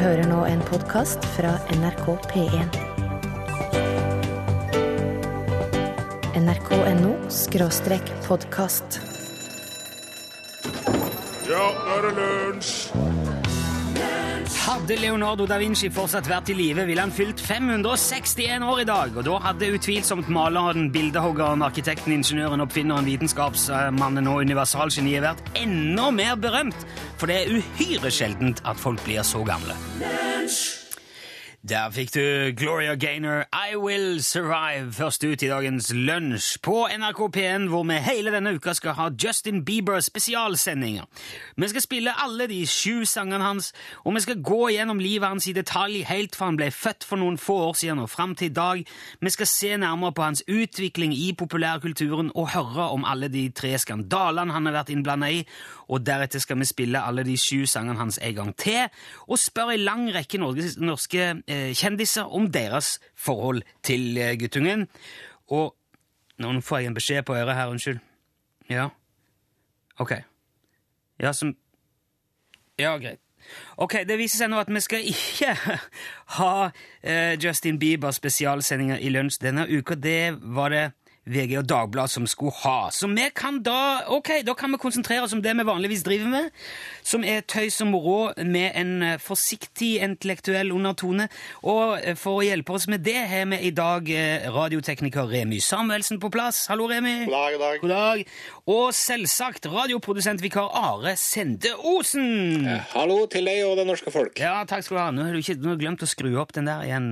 hører nå en podkast fra NRK P1. nrk.no skråstrek podkast. Ja, nå er det lunsj! Hadde Leonardo da Vinci fortsatt vært i live, ville han fylt 561 år i dag. Og da hadde utvilsomt maleren, bildehoggeren, arkitekten, ingeniøren, oppfinneren, vitenskapsmannen og universalgeniet vært enda mer berømt. For det er uhyre sjeldent at folk blir så gamle. Der fikk du Gloria Gaynor, I Will Survive, først ut i dagens lunsj på NRK P1, hvor vi hele denne uka skal ha Justin Bieber spesialsendinger. Vi skal spille alle de sju sangene hans, og vi skal gå gjennom livet hans i detalj helt fra han ble født for noen få år siden og fram til i dag. Vi skal se nærmere på hans utvikling i populærkulturen og høre om alle de tre skandalene han har vært innblanda i, og deretter skal vi spille alle de sju sangene hans en gang til, og spørre en lang rekke norske, eh, kjendiser om deres forhold til eh, guttungen. Og nå får jeg en beskjed på øret her, unnskyld. Ja? Ok. Ja, som Ja, greit. Ok, Det viser seg nå at vi skal ikke ha eh, Justin Bieber spesialsendinger i lunsj denne uka. Det var det VG og Dagbladet som skulle ha. Så vi kan da ok, da kan vi konsentrere oss om det vi vanligvis driver med, som er tøys og moro med en eh, forsiktig intellektuell undertone. Og eh, for å hjelpe oss med det har vi i dag eh, radiotekniker Remy Samuelsen på plass. Hallo, Remy. God dag, god dag. God dag. Og selvsagt radioprodusentvikar Are Sende Osen. Hallo til deg og det norske folk. Ja, takk skal du ha. Nå har du ikke nå har glemt å skru opp den der igjen,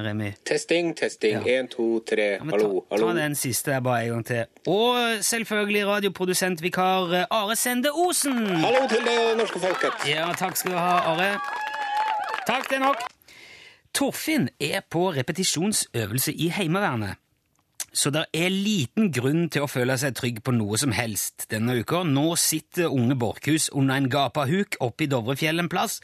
Remi. Testing, testing. Én, to, tre. Hallo, hallo. ta den siste der bare en gang til. Og selvfølgelig radioprodusentvikar eh, Are Sende Osen. Hallo til deg og det norske folket. Ja, takk skal du ha, Are. Takk, det er nok. Torfinn er på repetisjonsøvelse i Heimevernet. Så det er liten grunn til å føle seg trygg på noe som helst denne uka. Nå sitter unge Borchhus under en gapahuk oppe i Dovrefjell en plass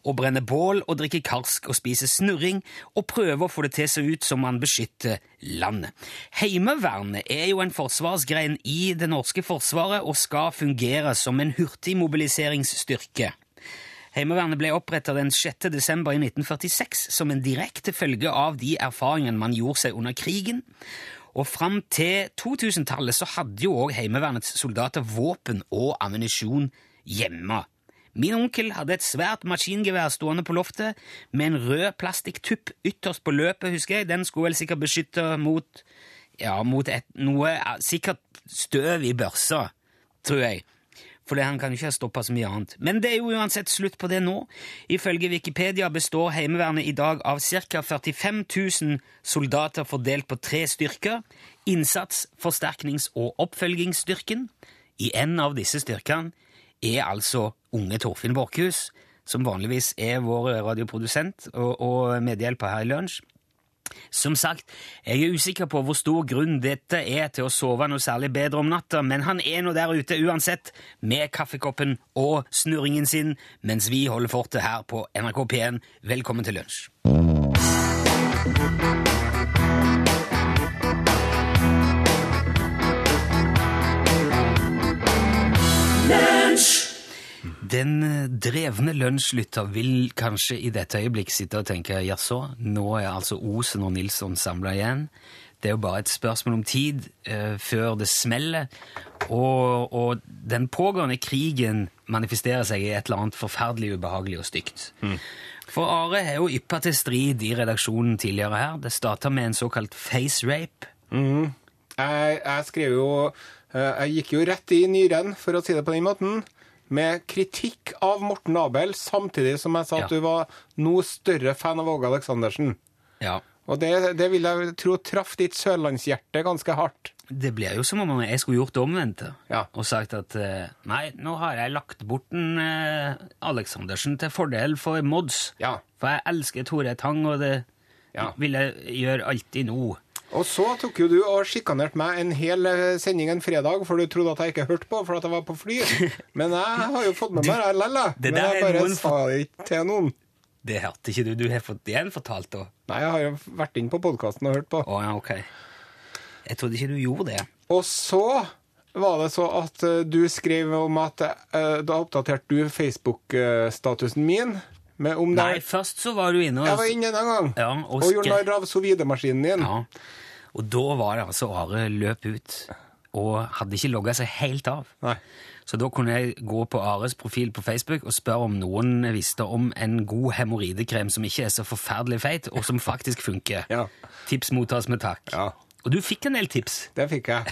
og brenner bål og drikker karsk og spiser snurring og prøver å få det til seg ut som man beskytter landet. Heimevernet er jo en forsvarsgrein i det norske forsvaret og skal fungere som en hurtigmobiliseringsstyrke. Heimevernet ble opprettet den 6. desember i 1946 som en direkte følge av de erfaringene man gjorde seg under krigen. Og fram til 2000-tallet så hadde jo òg Heimevernets soldater våpen og ammunisjon hjemme. Min onkel hadde et svært maskingevær stående på loftet med en rød plastikktupp ytterst på løpet, husker jeg. Den skulle vel sikkert beskytte mot ja, mot et, noe Sikkert støv i børsa, tror jeg. For han kan jo ikke ha stoppa så mye annet. Men det er jo uansett slutt på det nå. Ifølge Wikipedia består Heimevernet i dag av ca. 45 000 soldater fordelt på tre styrker. Innsats-, forsterknings- og oppfølgingsstyrken. I en av disse styrkene er altså unge Torfinn Borchhus, som vanligvis er vår radioprodusent og, og medhjelper her i lunsj. Som sagt, jeg er usikker på hvor stor grunn dette er til å sove noe særlig bedre om natta, men han er nå der ute uansett, med kaffekoppen og snurringen sin, mens vi holder fortet her på NRK P1. Velkommen til lunsj. Den eh, drevne lunsjlytter vil kanskje i dette øyeblikk sitte og tenke jaså, nå er altså Osen og Nilsson samla igjen. Det er jo bare et spørsmål om tid eh, før det smeller. Og, og den pågående krigen manifesterer seg i et eller annet forferdelig ubehagelig og stygt. For Are har jo yppa til strid i redaksjonen tidligere her. Det starta med en såkalt face rape. Jeg, jeg skrev jo eh, Jeg gikk jo rett i nyren, for å si det på den måten, med kritikk av Morten Abel, samtidig som jeg sa Ja. at du var noe større fan av Åge Aleksandersen. Ja. Og det, det vil jeg tro traff ditt sørlandshjerte ganske hardt. Det blir jo som om jeg skulle gjort det omvendte Ja. og sagt at eh, nei, nå har jeg lagt bort en eh, Aleksandersen til fordel for Mods. Ja. For jeg elsker Tore Tang, og det Ja. vil jeg gjøre alltid nå. Og så tok jo du og sjikanerte meg en hel eh, sending en fredag, for du trodde at jeg ikke hørte på, for at jeg var på fly. Men jeg har jo fått med meg det likevel, Men jeg bare sa det ikke til noen. Det hørte ikke du. Du har fått igjen fortalt da. Nei, jeg har jo vært inn på podkasten og hørt på. Oh, ja, ok. Jeg trodde ikke du gjorde det. Og så var det så at eh, du skrev om at uh, da oppdaterte du Facebook-statusen min Med om Nei, det først så var du inne og Jeg var inne en gang Ja, og og gjorde narr av sovidemaskinen din. Ja. Og da var det altså Are løp ut og hadde ikke logga seg helt av. Nei. Så da kunne jeg gå på Ares profil på Facebook og spørre om noen visste om en god hemoroidekrem som ikke er så forferdelig feit, og som faktisk funker. Ja. Tips mottas med takk. Ja. Og du fikk en del tips. Det fikk jeg.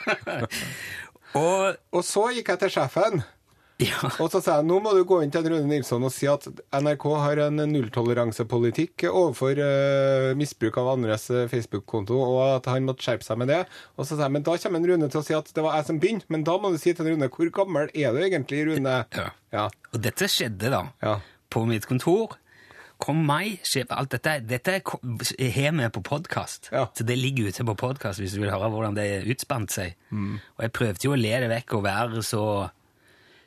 Og Og så gikk jeg til sjefen, ja, og så sa jeg nå må du gå inn til Rune Nilsson og si at NRK har en nulltoleransepolitikk overfor uh, misbruk av andres eh, Facebook-konto, og at han måtte skjerpe seg med det. Og så sa jeg men da kommer Rune til å si at det var jeg som begynte, men da må du si til Rune hvor gammel er du egentlig, Rune? Ja. Ja. og dette skjedde da Ja. på mitt kontor. Kom meg, sjef, alt dette, dette er har vi på podkast. Ja. Så det ligger ute på podkast hvis du vil høre hvordan det utspant seg. Mm. Og jeg prøvde jo å le det vekk og være så,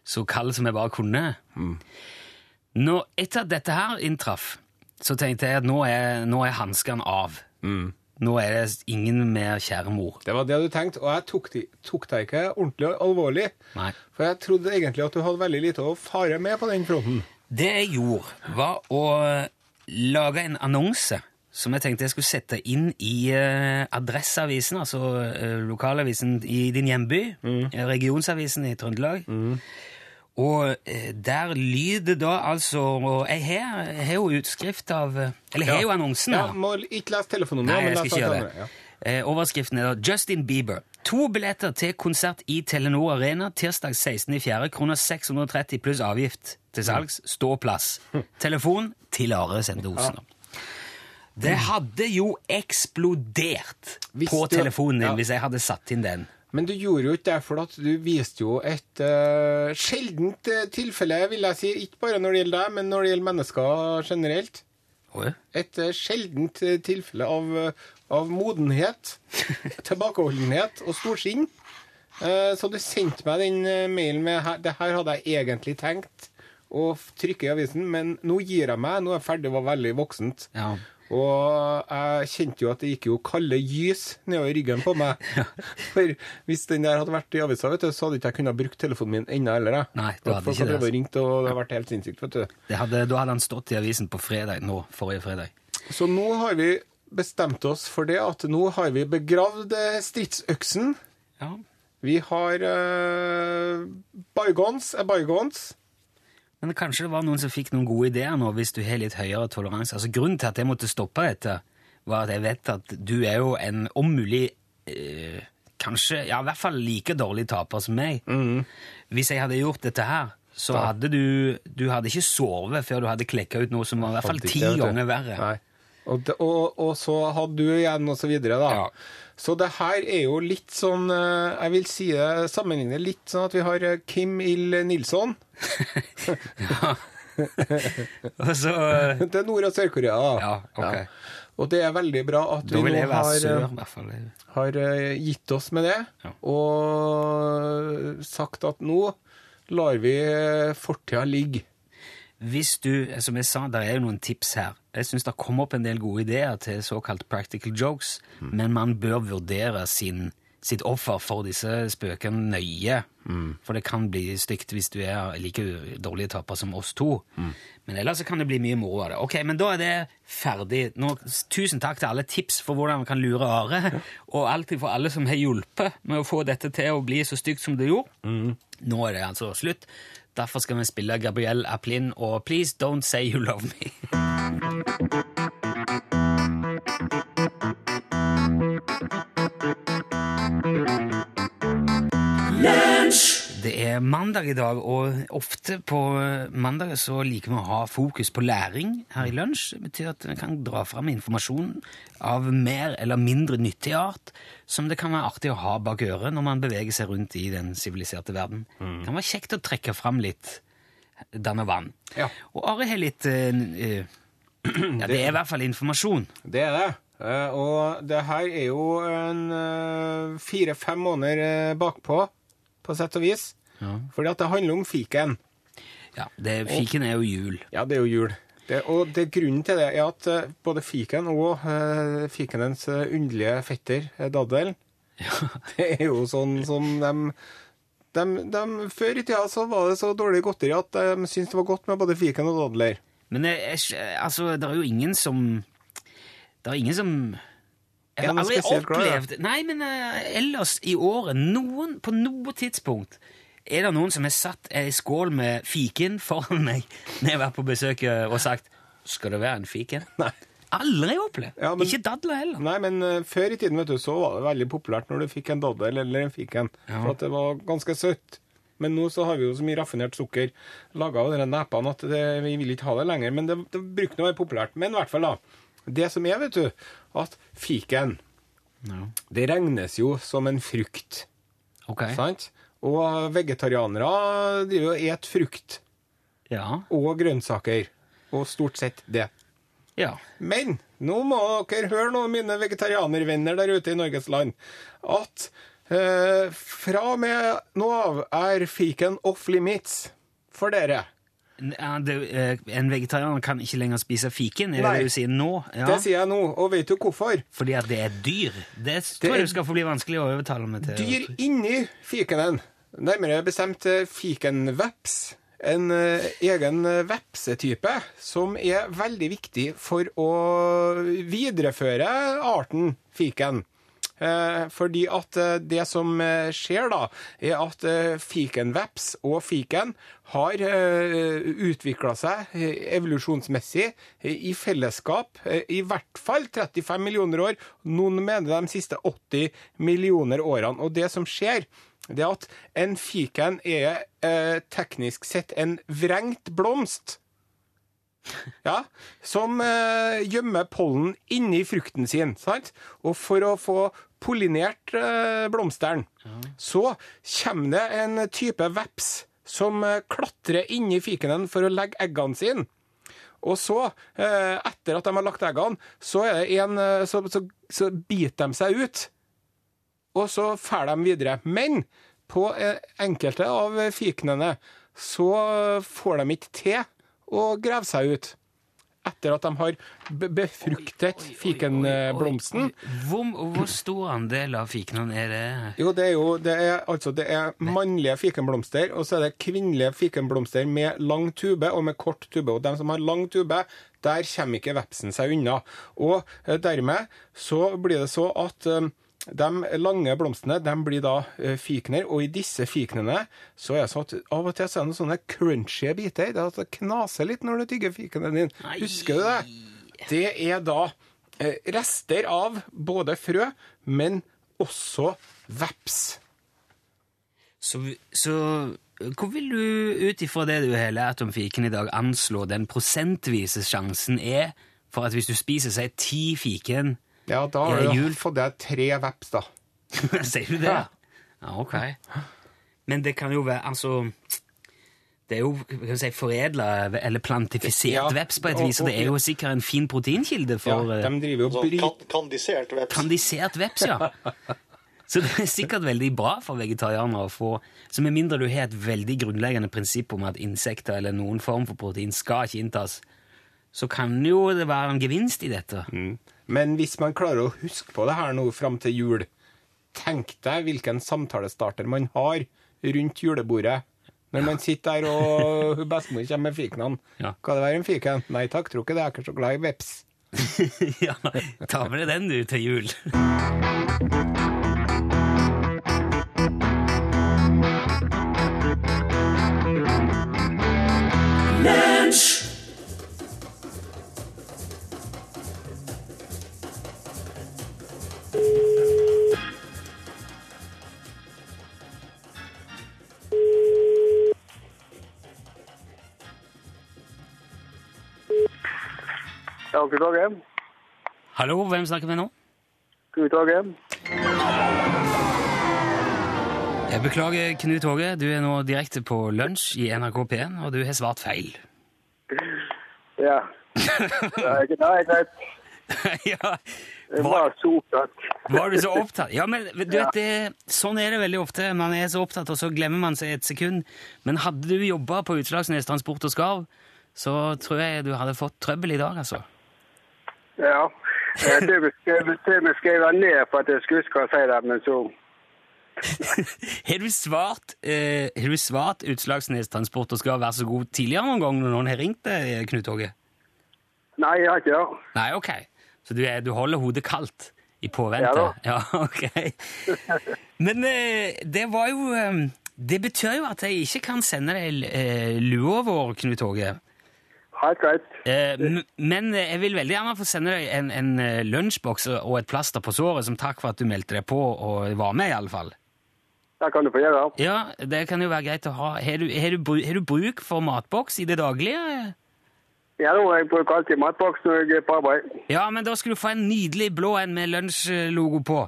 så kald som jeg bare kunne. Mm. Når, etter at dette her inntraff, så tenkte jeg at nå er, nå er hanskene av. Mm. Nå er det ingen mer kjære mor. Det var det du tenkte, og jeg tok, de, tok deg ikke ordentlig alvorlig. Nei. For jeg trodde egentlig at du hadde veldig lite å fare med på den fronten. Det jeg gjorde, var å lage en annonse som jeg tenkte jeg skulle sette inn i uh, Adresseavisen, altså uh, lokalavisen i din hjemby, mm. regionsavisen i Trøndelag. Og eh, der lyder da altså og Jeg har, jo utskrift av Eller har jo annonsen Ja, må ikke lese telefonnummeret, Nei, jeg men skal ikke gjøre det. ja. Eh, overskriften er da Justin Bieber. To billetter til konsert i Telenor Arena tirsdag 16.4. Kroner 630 pluss avgift til salgs. Ståplass. Telefon til Are Sende Osen. Det hadde jo eksplodert på telefonen din hvis jeg hadde satt inn den. Men du gjorde jo ikke det, for at du viste jo et uh, sjeldent eh, tilfelle, vil jeg si. Ikke bare når det gjelder deg, men når det gjelder mennesker generelt. Et eh, sjeldent tilfelle av, av modenhet, tilbakeholdenhet og storsinn. Så du sendte meg den mailen med her, det her hadde jeg egentlig tenkt å trykke i avisen, men nå gir jeg meg. Nå er jeg ferdig, det var veldig voksent. Ja. Og jeg kjente jo at det gikk jo kalde gys nedover ryggen på meg. For hvis den der hadde vært i avisa, vet du, så hadde ikke jeg kunnet bruke telefonen min ennå heller. Nei, du hadde ikke det, altså. ringt, og det hadde vært helt sinnssykt. vet du. Det hadde, da hadde han stått i avisen på fredag nå, forrige fredag. Så nå har vi bestemt oss for det at nå har vi begravd eh, stridsøksen. Ja. Vi har uh, bygons er bygons. Men kanskje det var noen som fikk noen gode ideer nå, hvis du har litt høyere toleranse. Altså Grunnen til at jeg måtte stoppe dette, var at jeg vet at du er jo en om mulig eh, Kanskje, ja, i hvert fall like dårlig taper som meg. Hvis jeg hadde gjort dette her, så hadde du Du hadde ikke sovet før du hadde klekka ut noe som var i hvert fall ti ganger verre. Nei. Og, og, og så hadde du igjen, og så videre, da. Ja. Så det her er jo litt sånn eh, Jeg vil si det sammenligner litt sånn at vi har eh, Kim Il Nilsson. Og så Det er Nord- og Sør-Korea, da. Ja, ok. Og det er veldig bra at vi nå har, sør, eh, i hvert fall. har eh, gitt oss med det, Ja. og sagt at nå lar vi eh, fortida ligge. Hvis du, som jeg sa, der er jo noen tips her. Jeg syns det kom opp en del gode ideer til såkalt practical jokes, men man bør vurdere sin, sitt offer for disse spøkene nøye. For det kan bli stygt hvis du er like dårlig tapere som oss to. Men ellers kan det bli mye moro av det. Ok, men da er det ferdig. Nå, tusen takk til alle tips for hvordan vi kan lure Are, og alltid for alle som har hjulpet med å få dette til å bli så stygt som det gjorde. Nå er det altså slutt. Derfor skal vi spille Gabrielle Aplin og Please Don't Say You Love Me. Det er mandag i dag, og ofte på mandag så liker vi å ha fokus på læring her i lunsj. Det betyr at vi kan dra fram informasjon av mer eller mindre nyttig art som det kan være artig å ha bak øret når man beveger seg rundt i den siviliserte verden. Det kan være kjekt å trekke fram litt danne vann. Ja. Og Are har litt eh, Ja, det er i hvert fall informasjon. Det er det. Eh, Og det her er jo en uh, fire-fem måneder bakpå, på sett og vis. Ja. Fordi at det handler om fiken. Ja, det, Fiken er jo jul. Ja, det er jo jul. Det, og det grunnen til det er at eh, både fiken og uh, fikenens eh, underlige fetter, daddel, ja. det er jo sånn som de, de, de Før i tida så var det så dårlig godteri at de syntes det var godt med både fiken og dadler. Men jeg, jeg, altså, det er jo ingen som Det er ingen som Jeg har aldri opplevd Nei, men uh, ellers i året, noen, på noe tidspunkt er det noen som har satt ei skål med fiken foran meg når jeg har vært på besøk eh, og sagt 'Skal det være en fiken?' Nei. Aldri opplevd. Ja, men- Ikke dadler heller. Nei, men uh, før i tiden vet du, så var det veldig populært når du fikk en daddel eller en fiken. Ja. For at det var ganske søtt. Men nå så har vi jo så mye raffinert sukker laga av de nepene at det, vi vil ikke ha det lenger. Men det, det bruker å være populært. Men i hvert fall, da. Det som er, vet du, at fiken Ja. Det regnes jo som en frukt. Ok. Sant? Og vegetarianere driver jo og et frukt Ja. og grønnsaker. Og stort sett det. ja. Men nå må dere høre nå, mine vegetarianervenner der ute i Norges land, at eh, fra og med nå av er fiken off limits for dere. Det, eh, en vegetarianer kan ikke lenger spise fiken, er det Nei. det du sier nå? Ja. Det sier jeg nå, og vet du hvorfor? Fordi at det er dyr? Det tror er- jeg du skal få bli vanskelig å overtale meg til. Dyr inni fikenen, nærmere bestemt eh, fikenveps, en eh, egen vepsetype som er veldig viktig for å videreføre arten fiken. Eh, fordi at eh, det som eh, skjer da, er at fikenveps og fiken har utvikla seg evolusjonsmessig i fellesskap i hvert fall 35 millioner år. Noen mener de siste 80 millioner årene. Og det som skjer, det er at en fiken er teknisk sett en vrengt blomst. Ja, som eh, gjemmer pollen inni frukten sin. sant? Og for å få pollinert blomstene, blomsteren, så kommer det en type veps som eh, klatrer inni fikenen for å legge eggene sine. Og så, eh, etter at de har lagt eggene, så, en, eh, så, så, så biter de seg ut. Og så drar de videre. Men på eh, enkelte av fikenene så får de ikke til å grave seg ut. Etter at de har befruktet fikenblomsten. Hvor, hvor stor andel av fikenene er det? Jo, det er jo det er, altså, det er mannlige fikenblomster, og så er det kvinnelige fikenblomster med lang tube og med kort tube. Og de som har lang tube, der kommer ikke vepsen seg unna. Og eh, dermed så blir det så at eh, de lange blomstene de blir da fikner, fikener, og i disse fikenene så er det sånn at av og til så er det noen sånne crunchy biter. Det er at det knaser litt når du tygger fikenen din. Nei. Husker du det? Det er da eh, rester av både frø, men også veps. Så, så hvor vil du ut ifra det du har lært om fiken i dag, anslå den prosentvise sjansen er for at hvis du spiser seg ti fiken Ja, da har du jul. fått deg tre veps, da. Sier du det? Ja, ok. Men det kan jo være Altså Det er jo kan si, foredla eller plantifisert Ja, veps på et og- vis, og det er jo sikkert en fin proteinkilde for ja, de driver jo Sånn bry... kan kandisert veps. Kandisert veps, ja. Så det er sikkert veldig bra for vegetarianere å få Så med mindre du har et veldig grunnleggende prinsipp om at insekter eller noen form for protein skal ikke inntas, så kan jo det være en gevinst i dette. Men hvis man klarer å huske på det her nå fram til jul, tenk deg hvilken samtalestarter man har rundt julebordet. Når man sitter der og bestemor kommer med fikenene. Ja. Skal det være en fiken? Nei takk, tror ikke det. Jeg er ikke så glad i veps. ja, ta med deg den du til jul. Ja, god dag. Hallo, hvem snakker vi nå? Knut dag. Jeg beklager, Knut Håge. Du er nå direkte på lunsj i NRK P1, og du har svart feil. Ja. Nei, det er greit. ja, var, var du så opptatt? Ja, men du vet, det, sånn er det veldig ofte. Man er så opptatt, og så glemmer man seg et sekund. Men hadde du jobba på Utslagsnes Transport og Skarv, så tror jeg du hadde fått trøbbel i dag, altså. Ja. Eh, Det skrevet- det ned for at jeg skulle huske å si det, men så Har du svart, eh, har du svart Utslagsnes Transport og Skal være så god, tidligere noen gang når noen har ringt deg, Knut Håge? Nei, jeg har ikke det. Nei, ok. Så du, er, du holder hodet kaldt i påvente? Ja da. Ja, ok. Men eh, det var jo eh, Det betyr jo at jeg ikke kan sende deg eh, lua vår, Knut Åge. Helt greit. Eh, men jeg vil veldig gjerne få sende deg en, en eh, lunsjboks og et plaster på såret som takk for at du meldte deg på og var med, i alle fall. Det kan du få gjøre. Ja, det kan jo være greit å ha. Har du, har du, har du bruk for matboks i det daglige? Ja, da, jeg bruker alltid matboks når jeg er på arbeid. Ja, men da skal du få en nydelig blå en med lunsjlogo på.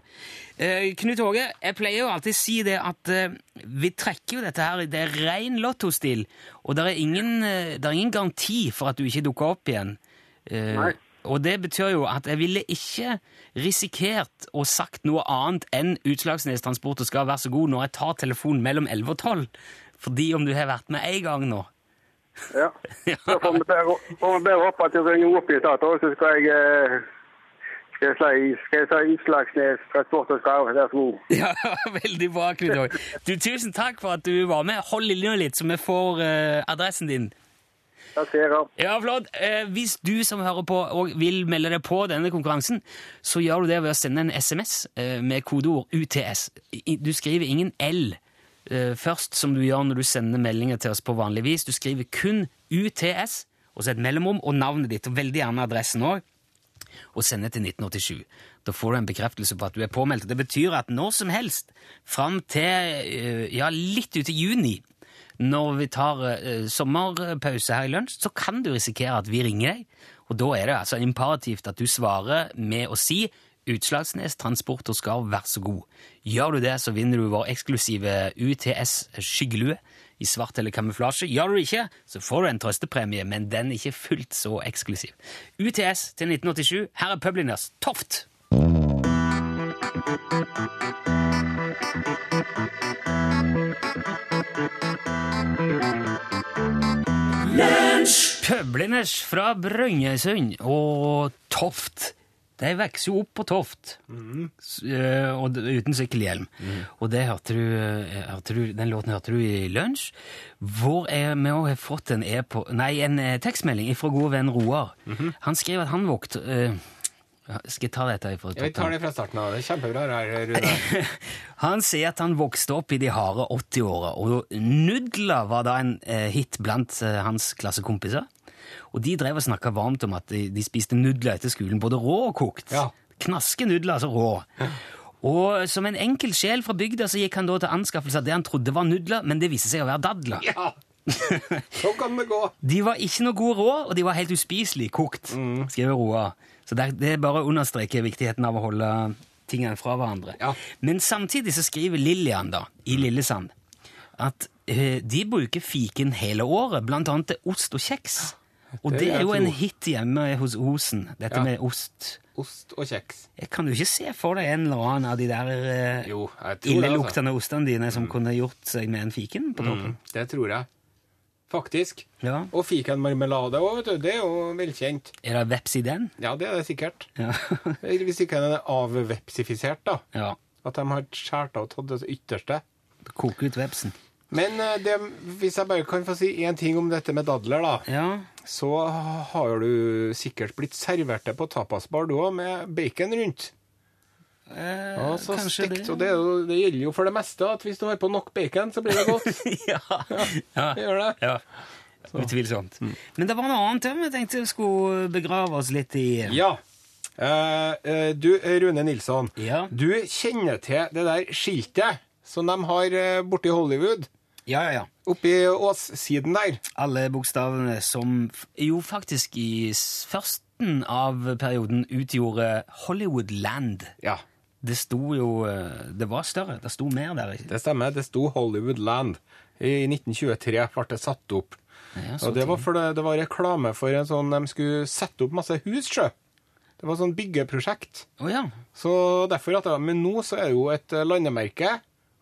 Eh, Knut Åge, jeg pleier jo alltid si det at eh, vi trekker jo dette her, det er ren lottostil, og det er ingen, eh, det er ingen garanti for at du ikke dukker opp igjen. Eh, Nei. og det betyr jo at jeg ville ikke risikert å sagt noe annet enn Utslagsnes Transport og skal være så god når jeg tar telefonen mellom 11 og 12, fordi om du har vært med en gang nå. Ja. Da får vi bare, håpe at du ringer opp i etater, så skal jeg eh, skal jeg si, skal jeg si Utslagsnes Transport og Skarv, vær så god. Ja, veldig bra, Knut. Du, tusen takk for at du var med. Hold linja litt, så vi får uh, adressen din. Takk skal jeg ha. Ja, flott. Uh, hvis du som hører på og vil melde deg på denne konkurransen, så gjør du det ved å sende en SMS uh, med kodeord UTS. Du skriver ingen L først, som du gjør når du sender meldinger til oss på vanlig vis. Du skriver kun UTS, og så et mellomrom og navnet ditt, og veldig gjerne adressen òg, og sender til 1987. Da får du en bekreftelse på at du er påmeldt. Det betyr at når som helst, fram til eh, ja, litt ut i juni, når vi tar eh, sommerpause her i lunsj, så kan du risikere at vi ringer deg. Og da er det altså imperativt at du svarer med å si Utslagsnes Transport og Skarv, vær så god. Gjør du det, så vinner du vår eksklusive UTS skyggelue i svart eller kamuflasje. Gjør du det ikke, så får du en trøstepremie, men den er ikke fullt så eksklusiv. UTS til 1987. Her er Publiners Toft. Pøbliners fra Brønnøysund og Toft. De vokser jo opp på Toft, mm. og uten sykkelhjelm. Og det hørte du, eh, hørte du, den låten hørte du i lunsj. Hvor er vi har fått en, e nei, en eh, tekstmelding fra gode venn Roar. Han skriver at han våkte eh, Skal jeg ta dette fra vi tar det fra starten av. Det er kjempebra, her, Rune. Han sier at han vokste opp i de harde 80-åra, og nudler var da en hit blant hans klassekompiser. Og de drev og snakka varmt om at de, de spiste nudler etter skolen, både rå og kokt. Ja. Knaske nudler, altså rå. Og som en enkel sjel fra bygda så gikk han da til anskaffelse av det han trodde var nudler, men det viste seg å være dadler. Ja! Sånn kan det gå. De var ikke noe gode rå, og de var helt uspiselig kokt, skriver Roa. Så det, det bare understreker viktigheten av å holde tingene fra hverandre. Ja. Men samtidig så skriver Lillian da, i Lillesand at eh, de bruker fiken hele året, blant annet til ost og kjeks. Og Det det er jo en hit hjemme hos Osen, dette Ja. med ost. Ost og kjeks. Jeg kan jo ikke se for deg en eller annen av de der eh, Jo, jeg altså. ostene dine som kunne gjort seg med en fiken på toppen. Mm, det tror jeg. Faktisk. Ja. Og fikenmarmelade òg, vet du. Det er jo velkjent. Er det veps i den? Ja, det er det sikkert. Ja. Hvis ikke den er avvepsifisert, da. ja. At de har skåret av og tatt det ytterste. Koke ut vepsen. Men eh, det, hvis jeg bare kan få si én ting om dette med dadler, da. Ja. Så har du sikkert blitt servert det på tapasbar du òg, med bacon rundt. Eh, Ja, så kanskje stekt. Og det, det gjelder jo for det meste at hvis du har på nok bacon, så blir det godt. ja. ja. Det gjør det. ja. Utvilsomt. Men det var noe annet vi tenkte vi skulle begrave oss litt i. Ja. Eh, du, Rune Nilsson. Ja. Du kjenner til det der skiltet som de har borti borte i Hollywood? Ja, ja, ja. Oppi åssiden der. Alle bokstavene som jo faktisk i førsten av perioden utgjorde Hollywoodland. Ja, Det sto jo eh, Det var større. Det sto mer der. det stemmer. Det sto Hollywoodland. I 1923 ble det satt opp. Ja, Og det var fordi det var reklame for en sånn De skulle sette opp masse hus, sjø. Det var sånn byggeprosjekt. Å ja. Så derfor at det, Men nå så er det jo et eh, landemerke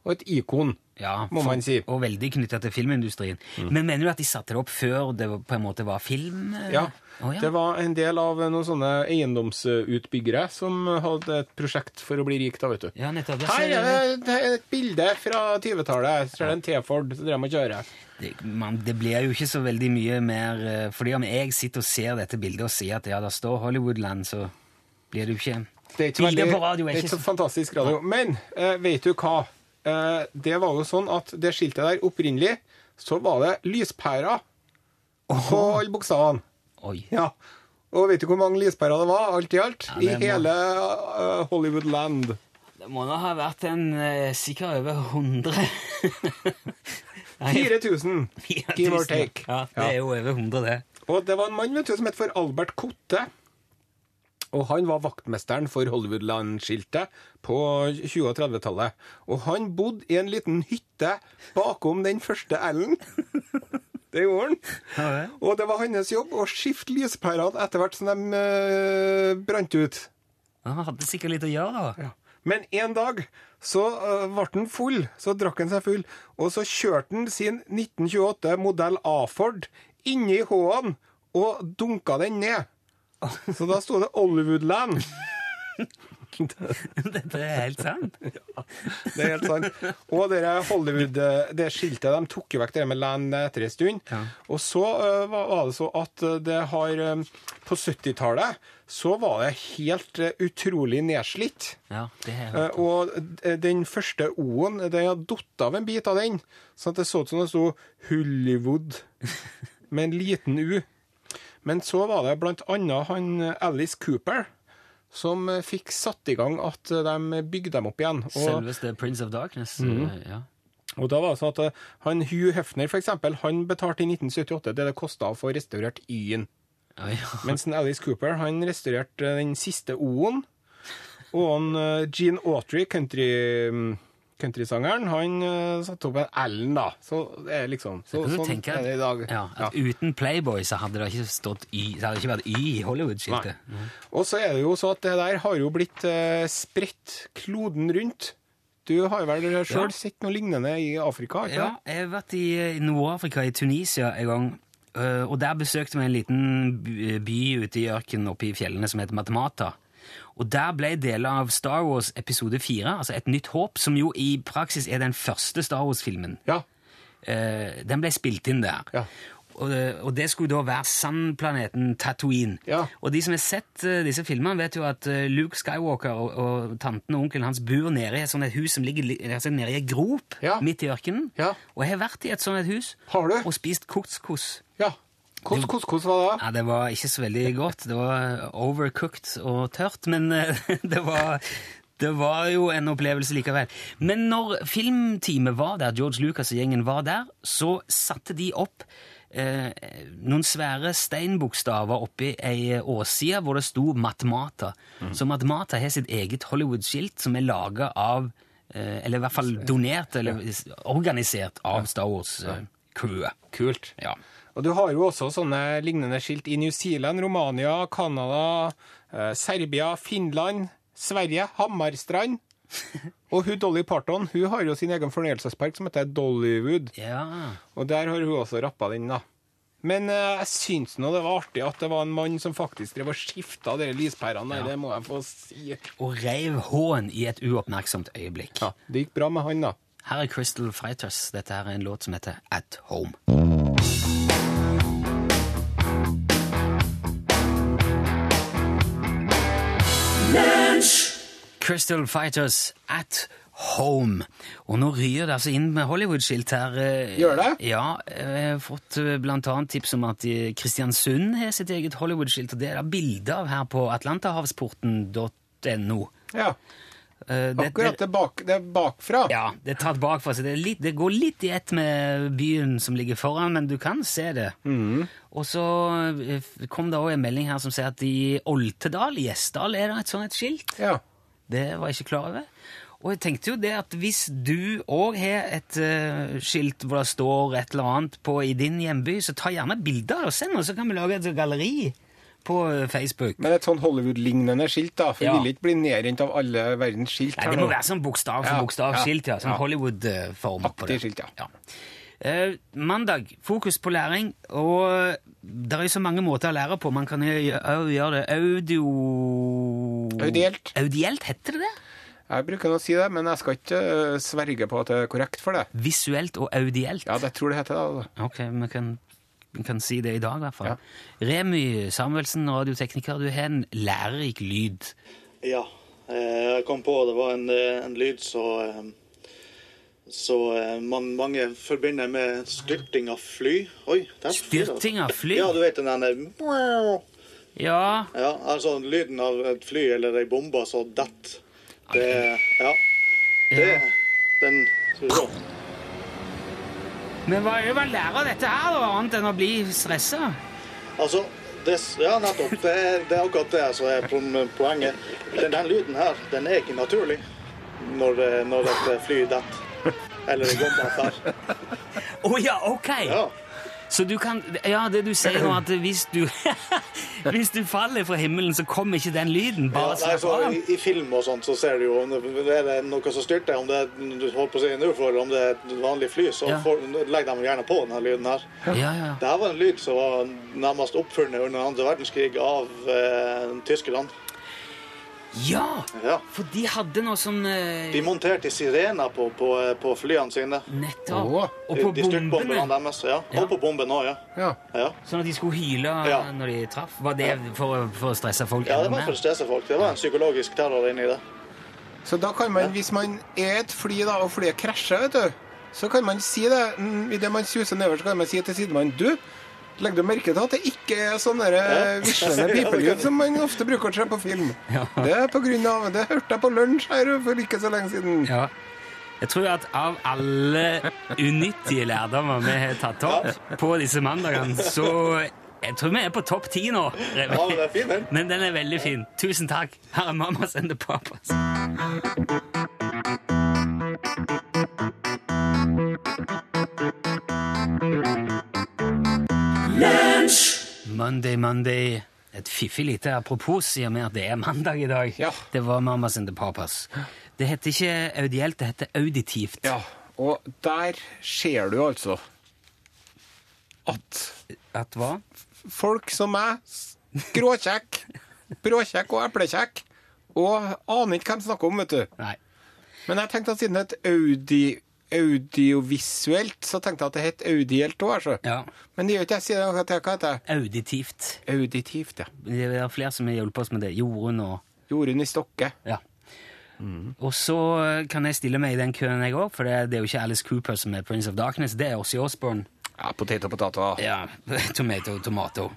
og et ikon. Ja, må man si. Og veldig knytta til filmindustrien. Men mener du at de satte det opp før det på en måte var film? Ja. Oh, ja. Det var en del av noen sånne eiendomsutbyggere som hadde et prosjekt for å bli rik, da, vet du. Ja, nettopp. Her er det- det et bilde fra 20-tallet. Så er det en T-Ford som drev med å kjøre. det, man, det blir jo ikke så veldig mye mer eh, Fordi om jeg sitter og ser dette bildet og sier at ja, der står Hollywoodland, så blir det jo ikke Det er ikke, Bilder veldig, på radio er det er ikke så- fantastisk radio. Men eh, vet du hva? Eh, det var jo sånn at det skiltet der opprinnelig, så var det lyspærer på alle bokstavene. Oi. Ja. Og vet du hvor mange lyspærer det var, alt i alt? Ja, I hele eh, Hollywoodland. Det må da ha vært en uh, sikkert over 100 4000, give or take. Ja, det er jo over 100, det. Og det var en mann vet du, som het for Albert Kotte. Og han var vaktmesteren for Hollywoodland-skiltet på 20- og 30-tallet. Og han bodde i en liten hytte bakom den første L-en. Det gjorde han. Og det var hans jobb å skifte lyspærene etter hvert som de uh, brant ut. Han hadde sikkert litt å gjøre, da. Men en dag så uh, ble han full, så drakk han seg full, og så kjørte han sin 1928 modell A-Ford inni H-en og dunka den ned. Så da sto det Hollywoodland. Dette er helt sant. Det er helt sant. Og det Hollywood, det skiltet, de tok jo vekk det med land etter en stund. Ja. Og så eh, var det så at det har eh, På 70-tallet så var det helt eh, utrolig nedslitt. Ja, det er Eh, Og den første O-en, det har datt av en bit av den, så det så ut som det sto Hollywood med en liten U. Men så var det annet han eh, Alice Cooper som eh, fikk satt i gang at eh, de bygde dem opp igjen. Og, Selveste Prince of Darkness. Mm. Ja. og da var det sånn at eh, han Hugh Hefner, for eksempel, han betalte i 1978 det det kosta å få restaurert Y-en. Ja, ja. Mens en Alice Cooper han restaurerte eh, den siste O-en. Og han eh, Gene Autry, country, mm, countrysangeren, han uh, satte opp en L-en, da. Så det er liksom så, du Sånn er det i dag. Ja, at uten Playboy så hadde det ikke stått Y, så hadde ikke vært Y i Hollywood-skiltet. Mm. Og så er det jo så at det der har jo blitt uh, spredt kloden rundt. Du har vel sjøl Ja. sett noe lignende i Afrika? ikke Ja, jeg har vært i, i Nord-Afrika, i Tunisia, en gang. Og der besøkte vi en liten by, ute i ørkenen oppe i fjellene som heter Matamata. Og der ble deler av Star Wars episode 4, altså Et nytt håp, som jo i praksis er den første Star Wars-filmen, Ja. øh, den ble spilt inn der. Ja. Og, det- og det skulle da være sandplaneten Tatooine. Ja. Og de som har sett uh, disse filmene, vet jo at uh, Luke Skywalker og, og tanten og onkelen hans bor nede i et sånt et hus som ligger altså nede i en grop midt i ørkenen. Ja. Og jeg har vært i et sånt et hus Har du? og spist couscous. ja. Hvordan hvordan, hvordan var det? Ja, det var ikke så veldig godt. Det var overcooked og tørt, men eh, det var, det var jo en opplevelse likevel. Men når filmteamet var der, George Lucas og gjengen var der, så satte de opp eh, noen svære steinbokstaver oppi ei åsside hvor det sto Matmata. Så Matmata har sitt eget Hollywood-skilt som er laga av eh, Eller i hvert fall donert eller organisert av Star Wars-crewet. Kult. Ja. Og du har jo også sånne lignende skilt i New Zealand, Romania, Canada, eh, Serbia, Finland, Sverige, Hammarstrand. Og hun Dolly Parton hun har jo sin egen fornøyelsespark som heter Dollywood. ja. Og der har hun også rappa den, da. Men eh, jeg syns nå det var artig at det var en mann som faktisk drev og skifta de lyspærene Ja. det må jeg få si. og reiv H-en i et uoppmerksomt øyeblikk. Ja, det gikk bra med han, da. Her er Crystal Fighters. Dette er en låt som heter At Home. Crystal Fighters At Home. Og nå ryr det altså inn med Hollywood-skilt her. eh, Gjør det? Ja, jeg har fått eh, blant annet tips om at eh, Kristiansund har sitt eget Hollywood-skilt, og det er det bilde av her på atlanterhavsporten.no. Ja, Eh, det- Akkurat det, bak, det er bakfra. ja, det er tatt bakfra, så det, litt, det går litt i ett med byen som ligger foran, men du kan se det. Og så eh, kom det også en melding her som sier at i Oltedal, Gjesdal, er det et sånt et skilt. Ja. Det var jeg ikke klar over. Og jeg tenkte jo det at hvis du òg har et uh, skilt hvor det står et eller annet på i din hjemby, så ta gjerne bilde av det og send oss, så kan vi lage et galleri på eh, Facebook. Men et sånn Hollywood-lignende skilt, da. For Ja. vi vil ikke bli nedrent av alle verdens skilt. Nei, det må nå. være sånn bokstav for Ja, bokstavskilt, ja. ja, Sånn ja. Hollywood-form på det. Skilt, ja. Eh, mandag, fokus på læring, og det er jo så mange måter å lære på. Man kan også gjøre det audio... Audielt. Audielt, heter det det? Jeg bruker å si det, men jeg skal ikke øh, sverge på at det er korrekt for det. Visuelt og audielt. Ja, det tror jeg det heter det. altså. Ok, vi kan, vi kan si det i dag i hvert fall. Ja. Remy Samuelsen, radiotekniker, du har en lærerik lyd. Ja, eh, jeg kom på det var en, eh, en lyd så, eh, så eh, man, mange forbinder med styrting av fly. Oi, der. Styrting av fly? Ja, du vet den der Ja, Ja, altså lyden av et fly eller ei bombe som detter. Det Ja. Det Den Skal men hva er det man lærer av dette her, da, annet enn å bli stressa? Altså, det, ja, nettopp. Det er, det er akkurat det som er poenget. Den, den lyden her, den er ikke naturlig når, eh, når et fly detter. Eller en bombe fer. Å ja, ok! Ja. Så du kan Ja, det du sier nå, at hvis du Hvis du faller fra himmelen, så kommer ikke den lyden. Ja, nei, så i, I film og sånt så ser du jo om det er det noe som styrter, om det er du holdt på å si en ufo om det er et vanlig fly, så Ja. får, legger de gjerne på denne lyden her. Ja, ja. Det her var en lyd som var nærmest oppfunnet under andre verdenskrig av eh, tyskerne. Ja! Ja. For de hadde noe sånn eh, De monterte sirener på, på, på flyene sine. Nettopp. Oh. Og på de de bombene. deres. Ja. Ja. Og på bomben òg, ja. Ja. ja. Sånn at de skulle hyle Ja. når de traff. Var det for, å- for å stresse folk Ja, det var for å stresse folk. Det var en psykologisk terror inni det. Så da kan man, hvis man er et fly da, og flyet krasjer, vet du, så kan man si det. Mm, Idet man suser nedover, så kan man si til sidemannen Du, legger du merke til at det ikke er sånn eh, vislende pipelyd som man ofte bruker å se på film? Ja. Det er på grunn av Det hørte jeg på lunsj her for ikke så lenge siden. Ja. Jeg tror at av alle unyttige lærdommer vi har tatt opp på disse mandagene, så jeg tror vi er på topp ti nå. Remi. Ja, men er fin, den. Men den er veldig fin. Tusen takk. Her er mamma the Papas. Monday, Monday. Et fiffig lite apropos, i og med at det er mandag i dag. Ja. Det var Mamas and the Papas. Det heter ikke audielt, det heter auditivt. Ja, og der ser du altså at At hva? folk som meg, gråkjekk, bråkjekk og eplekjekk, og aner ikke hvem de snakker om, vet du. Nei. Men jeg tenkte at siden det er et audi, audiovisuelt, så tenkte jeg at det het audielt òg, altså. Ja. Men det gjør ikke jeg. Sier det, hva heter det? Auditivt. Auditivt, ja. Det er flere som har hjulpet oss med det. Jorunn og Jorunn i Stokke. Ja. Og så kan jeg stille meg i den køen, jeg òg, for det, det er jo ikke Alice Cooper som er Prince of Darkness, det er Ossie Osborne. Ja, potet og potet. Ja, tomato, tomato.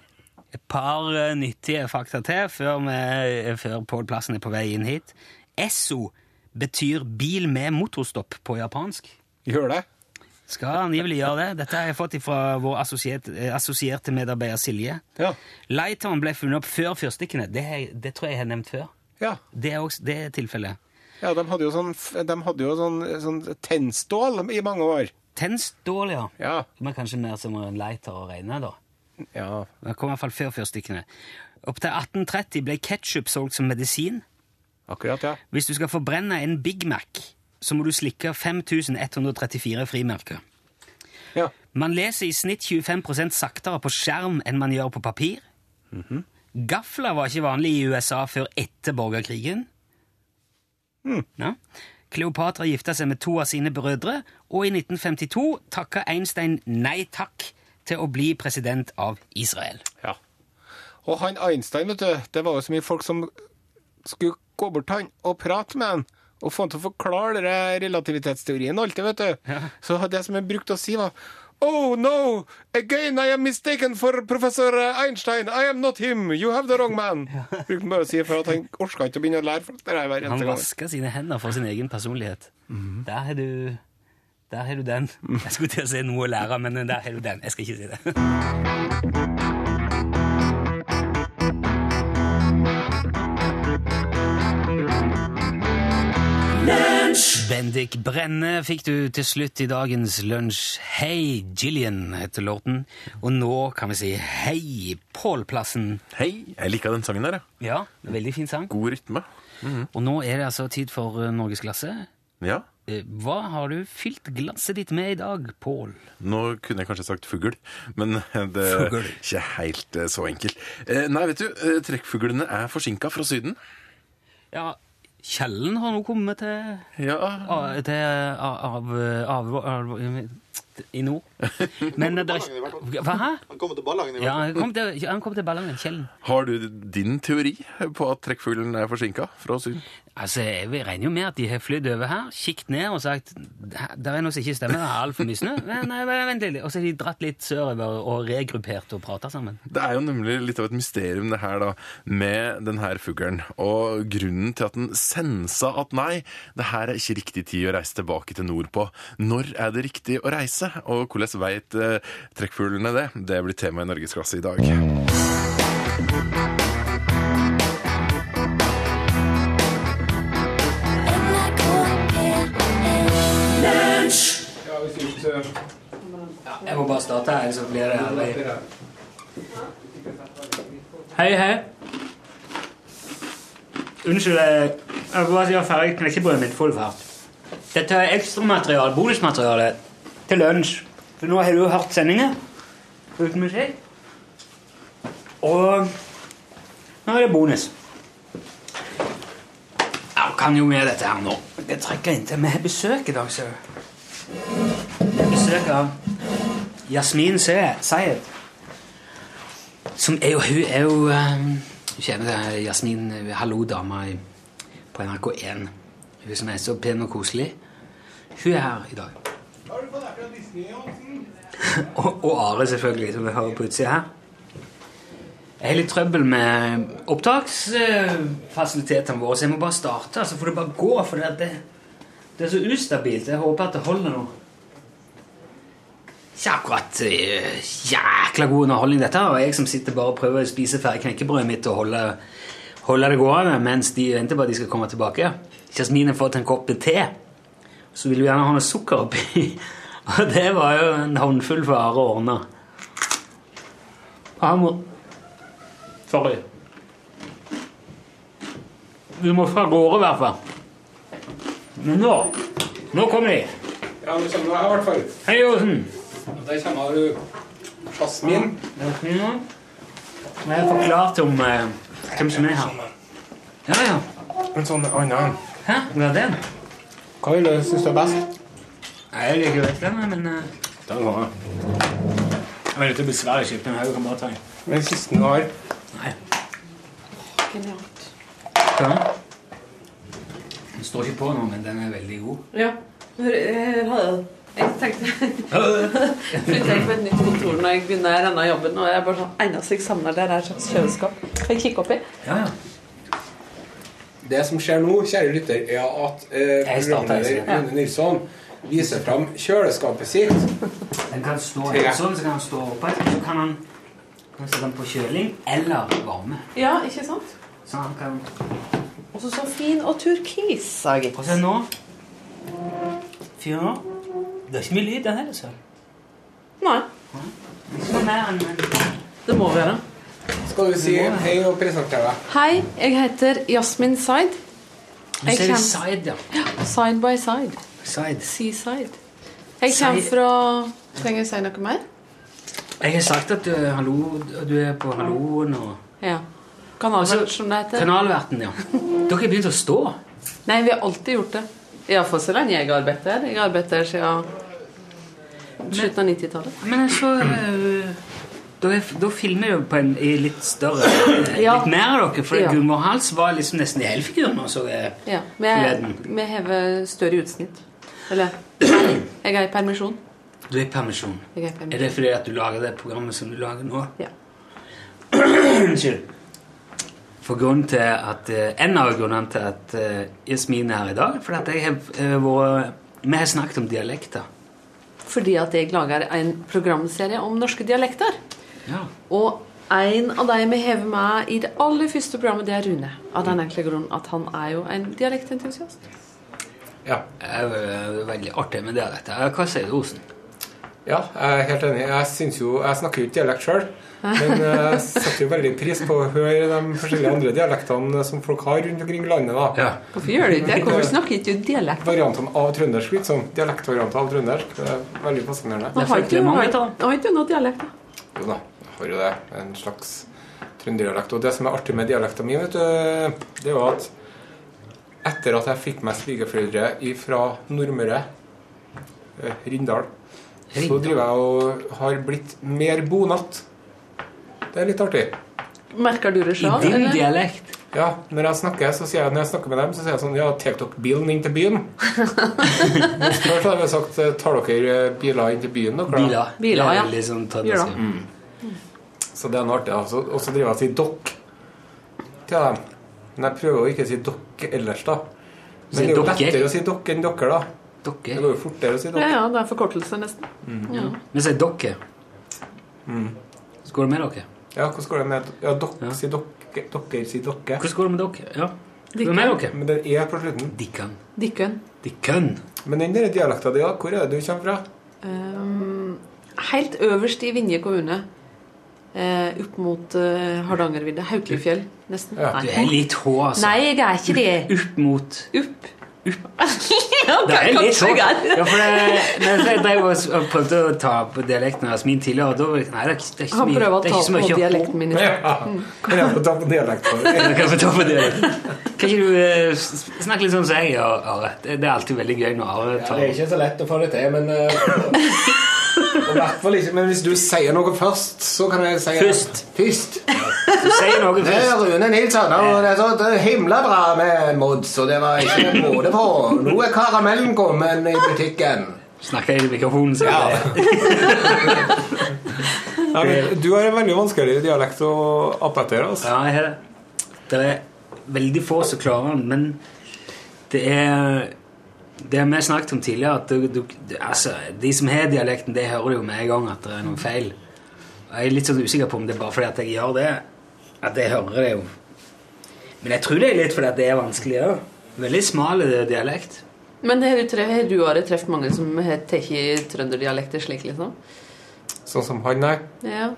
Et par eh, nyttige fakta til før, vi, før Pål Plassen er på vei inn hit. Esso betyr bil med motorstopp på japansk. Gjør det? Skal angivelig gjøre det. Dette har jeg fått fra vår assosierte, eh, assosierte medarbeider Silje. Ja. Lighteren ble funnet opp før fyrstikkene. Det, det tror jeg jeg har nevnt før. Ja. Det er, også, det er tilfellet. ja de hadde jo sånn, hadde jo sånn, sånn tennstål i mange år. Tennstål, ja. Ja. Men kanskje mer som en lighter å regne, da. Ja. Det kom i hvert fall før fyrstikkene. Opp til 1830 ble ketsjup solgt som medisin. Akkurat, ja. Hvis du skal forbrenne en Big Mac, så må du slikke 5134 frimerker. Ja. Man leser i snitt 25% saktere på skjerm enn man gjør på papir. Gafler var ikke vanlig i USA før etter borgerkrigen. Ja. Kleopatra gifta seg med to av sine brødre, og i 1952 takka Einstein nei takk til å bli president av Israel. ja. Og han Einstein, vet du, det var jo så mye folk som skulle gå bort til han og prate med han. Og få han til å forklare denne relativitetsteorien alltid, vet du. Så det som jeg brukte å si, var Oh no! Again I am mistaken for professor Einstein. I am not him. You have the wrong man. Brukte bare å si for at han orka ikke å begynne å lære for det hver Han vaska sine hender for sin egen personlighet. Der har du Der har du den. Jeg skulle til å si noe å lære, men der har du den. Jeg skal ikke si det. Bendik Brenne fikk du til slutt i dagens lunsj. Hei, Gillian heter låten. Og nå kan vi si hei, Pål Plassen. Hei, jeg liker den sangen der, ja. Ja, veldig fin sang. God rytme. Og nå er det altså tid for eh, Norgesklasse. Ja. Eh, Hva har du fylt glasset ditt med i dag, Pål? Nå kunne jeg kanskje sagt fugl, men det er Fugl. ikke helt eh, så enkelt. Eh, Nei, vet du, trekkfuglene er forsinka fra Syden. Ja, Kjellen har nå kommet til, Ja, av, til av, av, av, i nord. Men det er Hva? Hæ? Han kommer til Ballangen i Ja, hvert han kom til, han kom til Ballangen. Kjellen. Har du din teori på at trekkfuglen er forsinka fra Syden? Altså, Jeg regner jo med at de har flydd over her, kikket ned og sagt det er noe som ikke stemmer, det er altfor mye snø. Nei, vent litt. Og så har de dratt litt sørover og regruppert og prata sammen. Det er jo nemlig litt av et mysterium det her da, med den her fuglen. Og grunnen til at den sensa at nei, det her er ikke riktig tid å reise tilbake til nord på. Når er det riktig å reise? Og hvordan veit eh, trekkfuglene det? Det blir tema i Norgesklasse i dag. Ja, Jeg må bare starte her, så blir det herlig. Hei, hei. Unnskyld, jeg jeg må bare si at ferdig knekkebrødet mitt full fart. Dette er ekstramateriale, bonusmateriale, til lunsj. For nå har du jo hørt sendinger uten musikk. Og nå er det bonus. Jeg kan jo med dette her nå. Jeg trekker inntil Vi har besøk i dag, ser du. Besøk av Jasmin Sayed. Som er jo Hun er jo Du kjenner det, Jasmin, er hallo-dama på NRK1. Hun som er så pen og koselig. Hun er her i dag. Har du fått det fra Disney, Hansen? Og, og Are, selvfølgelig, som vi hører på utsida her. Jeg har litt trøbbel med opptaksfasilitetene våre, så jeg må bare starte. Så får det bare gå, for det, det, det er så ustabilt. Jeg håper at det holder nå. Ikke akkurat uh, jækla god underholdning, dette. Og jeg som sitter bare og prøver å spise ferdig knekkebrødet mitt og holde, holde det gående mens de venter på at de skal komme tilbake. Jasmin har fått en kopp te. Så vil hun gjerne ha noe sukker oppi. Og det var jo en håndfull Are å ordne. Må Sorry. Vi må fra gårde, i hvert fall. Men nå Nå kommer de. Ja, nå kommer jeg i hvert fall. Hei, Osen. Der kommer du. Jasmin. Ja. Jeg har forklart om eh, hvem som er her. Ja, ja. En sånn annen. Hæ? Hva er den? Hva vil du synes du er best? Nei, Jeg liker jo ikke den, men eh, Den har jeg. Jeg er litt besværlig kjøpt den her. Du kan bare ta den. Den siste du har. Nei. Genialt. Hva? Den står ikke på nå, men den er veldig god. Ja. Her jeg jeg tenkte Flytter jeg på et nytt kontor når jeg begynner denne jobben. Og jeg er bare sånn, eneste jeg savner der, er et slags kjøleskap. Kan jeg kikke oppi? Ja, ja. Det som skjer nå, kjære lytter, er at eh, Jeg starter, programleder jeg. Rune Nilsson viser fram kjøleskapet sitt. Den kan stå her sånn, så kan han stå oppe, så kan han, sette den på kjøling eller varme. Ja, ikke sant? Så han kan... Og så så fin og turkis, sa jeg. Og se nå. Fire nå. Det er ikke mye lyd, den heller, så. Nei, Ikke noe mer enn... det må være. Skal du si hei og presentere deg? Hei, jeg heter Jasmin Zaid. Du kjem- side, ja. Side by side. Side. Seaside. Jeg kommer fra Trenger jeg si noe mer? Jeg har sagt at du, er hallo, du er på halloen og... Ja. Kanalverten, som det heter. Kanalverten, ja. Dere har begynt å stå. Nei, vi har alltid gjort det. Iallfall så lenge jeg her. Jeg her siden slutten av 90-tallet. Men så... øh, Da, da filmer du på en i litt større Ja. Litt mer av dere, for Ja. Gunvor Hals var liksom nesten i helfigur nå, så jeg Ja, vi, vi hever større utsnitt. Eller jeg er i permisjon. Du er i permisjon. Jeg er i Er det fordi at du lager det programmet som du lager nå? Ja. Unnskyld. For grunnen til at, eh, En av grunnene til at eh, Jasmin er her i dag, for at jeg har eh, vært Vi har snakket om dialekter. Fordi at jeg lager en programserie om norske dialekter. Ja. Og en av de vi hever med i det aller første programmet, det er Rune. Av den enkle grunn at han er jo en dialektentusiast. Ja. Det er veldig artig med dialekt. Hva sier du, Osen? Ja, jeg er helt enig. Jeg, synes jo, jeg snakker jo ikke dialekt sjøl, men eh, jeg setter jo veldig pris på å høre de forskjellige andre dialektene som folk har rundt omkring i landet. da. Ja. Hvorfor gjør du ikke det? Hvorfor snakker ikke du dialekt? Variantene av trøndersk, liksom. Dialektvarianter av trøndersk. Det er veldig fascinerende. Nå har ikke Det har ikke du noe dialekt, da? Jo da, jeg har jo det. En slags trønderdialekt. Og det som er artig med dialekta mi, vet du, det er jo at etter at jeg fikk meg svigerforeldre fra Nordmøre, eh, Rindal, så driver jeg og har blitt mer bonatt. Det er litt artig. Merker du det I sjøl? din dialekt? Ja, når jeg snakker, så sier jeg, når jeg snakker med dem, så sier jeg sånn Ja, tar dere bilen inn til byen? Før så har jeg sagt Tar dere eh, biler inn til byen, dere? Biler. Biler, er ja. veldig sånn Biler. Mm. Så det er noe artig. Og så driver jeg og sier dere til dem. Men jeg prøver å ikke si dere ellers, da. Men si det er jo lettere å si dere enn dere, da. Det går jo fortere å si Ja, dere. ja, det er forkortelse, nesten. Ja. Vi sier dere. Mm. Hvordan går det med dere? Ja, hvordan går det med Ja, dere Ja. sier dere. Dere sier dere. Hvordan går det med dere? Ja. Dikken. det med dere? Men den er på slutten. Dikken. Dikken. Dikken. Men den dialekta di, hvor er det du kommer fra? Um, helt øverst i Vinje kommune. Eh, opp mot eh, Hardangervidda. Haukelifjell, nesten. Ja. Du er litt hå, altså. Nei, jeg er ikke det. Opp mot Opp. ja, Det er litt sånn. Ja, for det, jeg drev og prøvde å ta på dialekten hans min tidligere, og da nei, det er ikke, det er ikke så Han mye. prøver å det er ta ikke så på dialekten min. Ja. Kan jeg få ta på dialekten? kan få ta på dialekten. Kan ikke du eh, snakke litt sånn som jeg gjør, Are? Det er alltid veldig gøy når Are Ja, det er ikke så lett å få det til, men eh, og i hvert fall ikke, Men hvis du sier noe først, så kan jeg si Først. Først. Du sier noe først. Det er. Rune Nilsson, og det er så det himla bra med Mods, og det var ikke en måte på. Nå er karamellen kommet i butikken. Snakker jeg i mikrofonen, sier Ja. Ja, men du har en veldig vanskelig dialekt å appettere. Altså. Ja, jeg har det. Det er veldig få som klarer den, men det er det har vi snakket om tidligere, at du, du, altså, de som har dialekten, det hører jo med en gang at det er noe feil. Og Jeg er litt sånn usikker på om det er bare fordi at jeg gjør det, at jeg hører det jo. Men jeg tror det er litt fordi at det er vanskelig òg. Veldig smal dialekt. Men har du, har du har truffet mange som har tatt trønderdialekter slik, liksom? Sånn som han, der? Ja.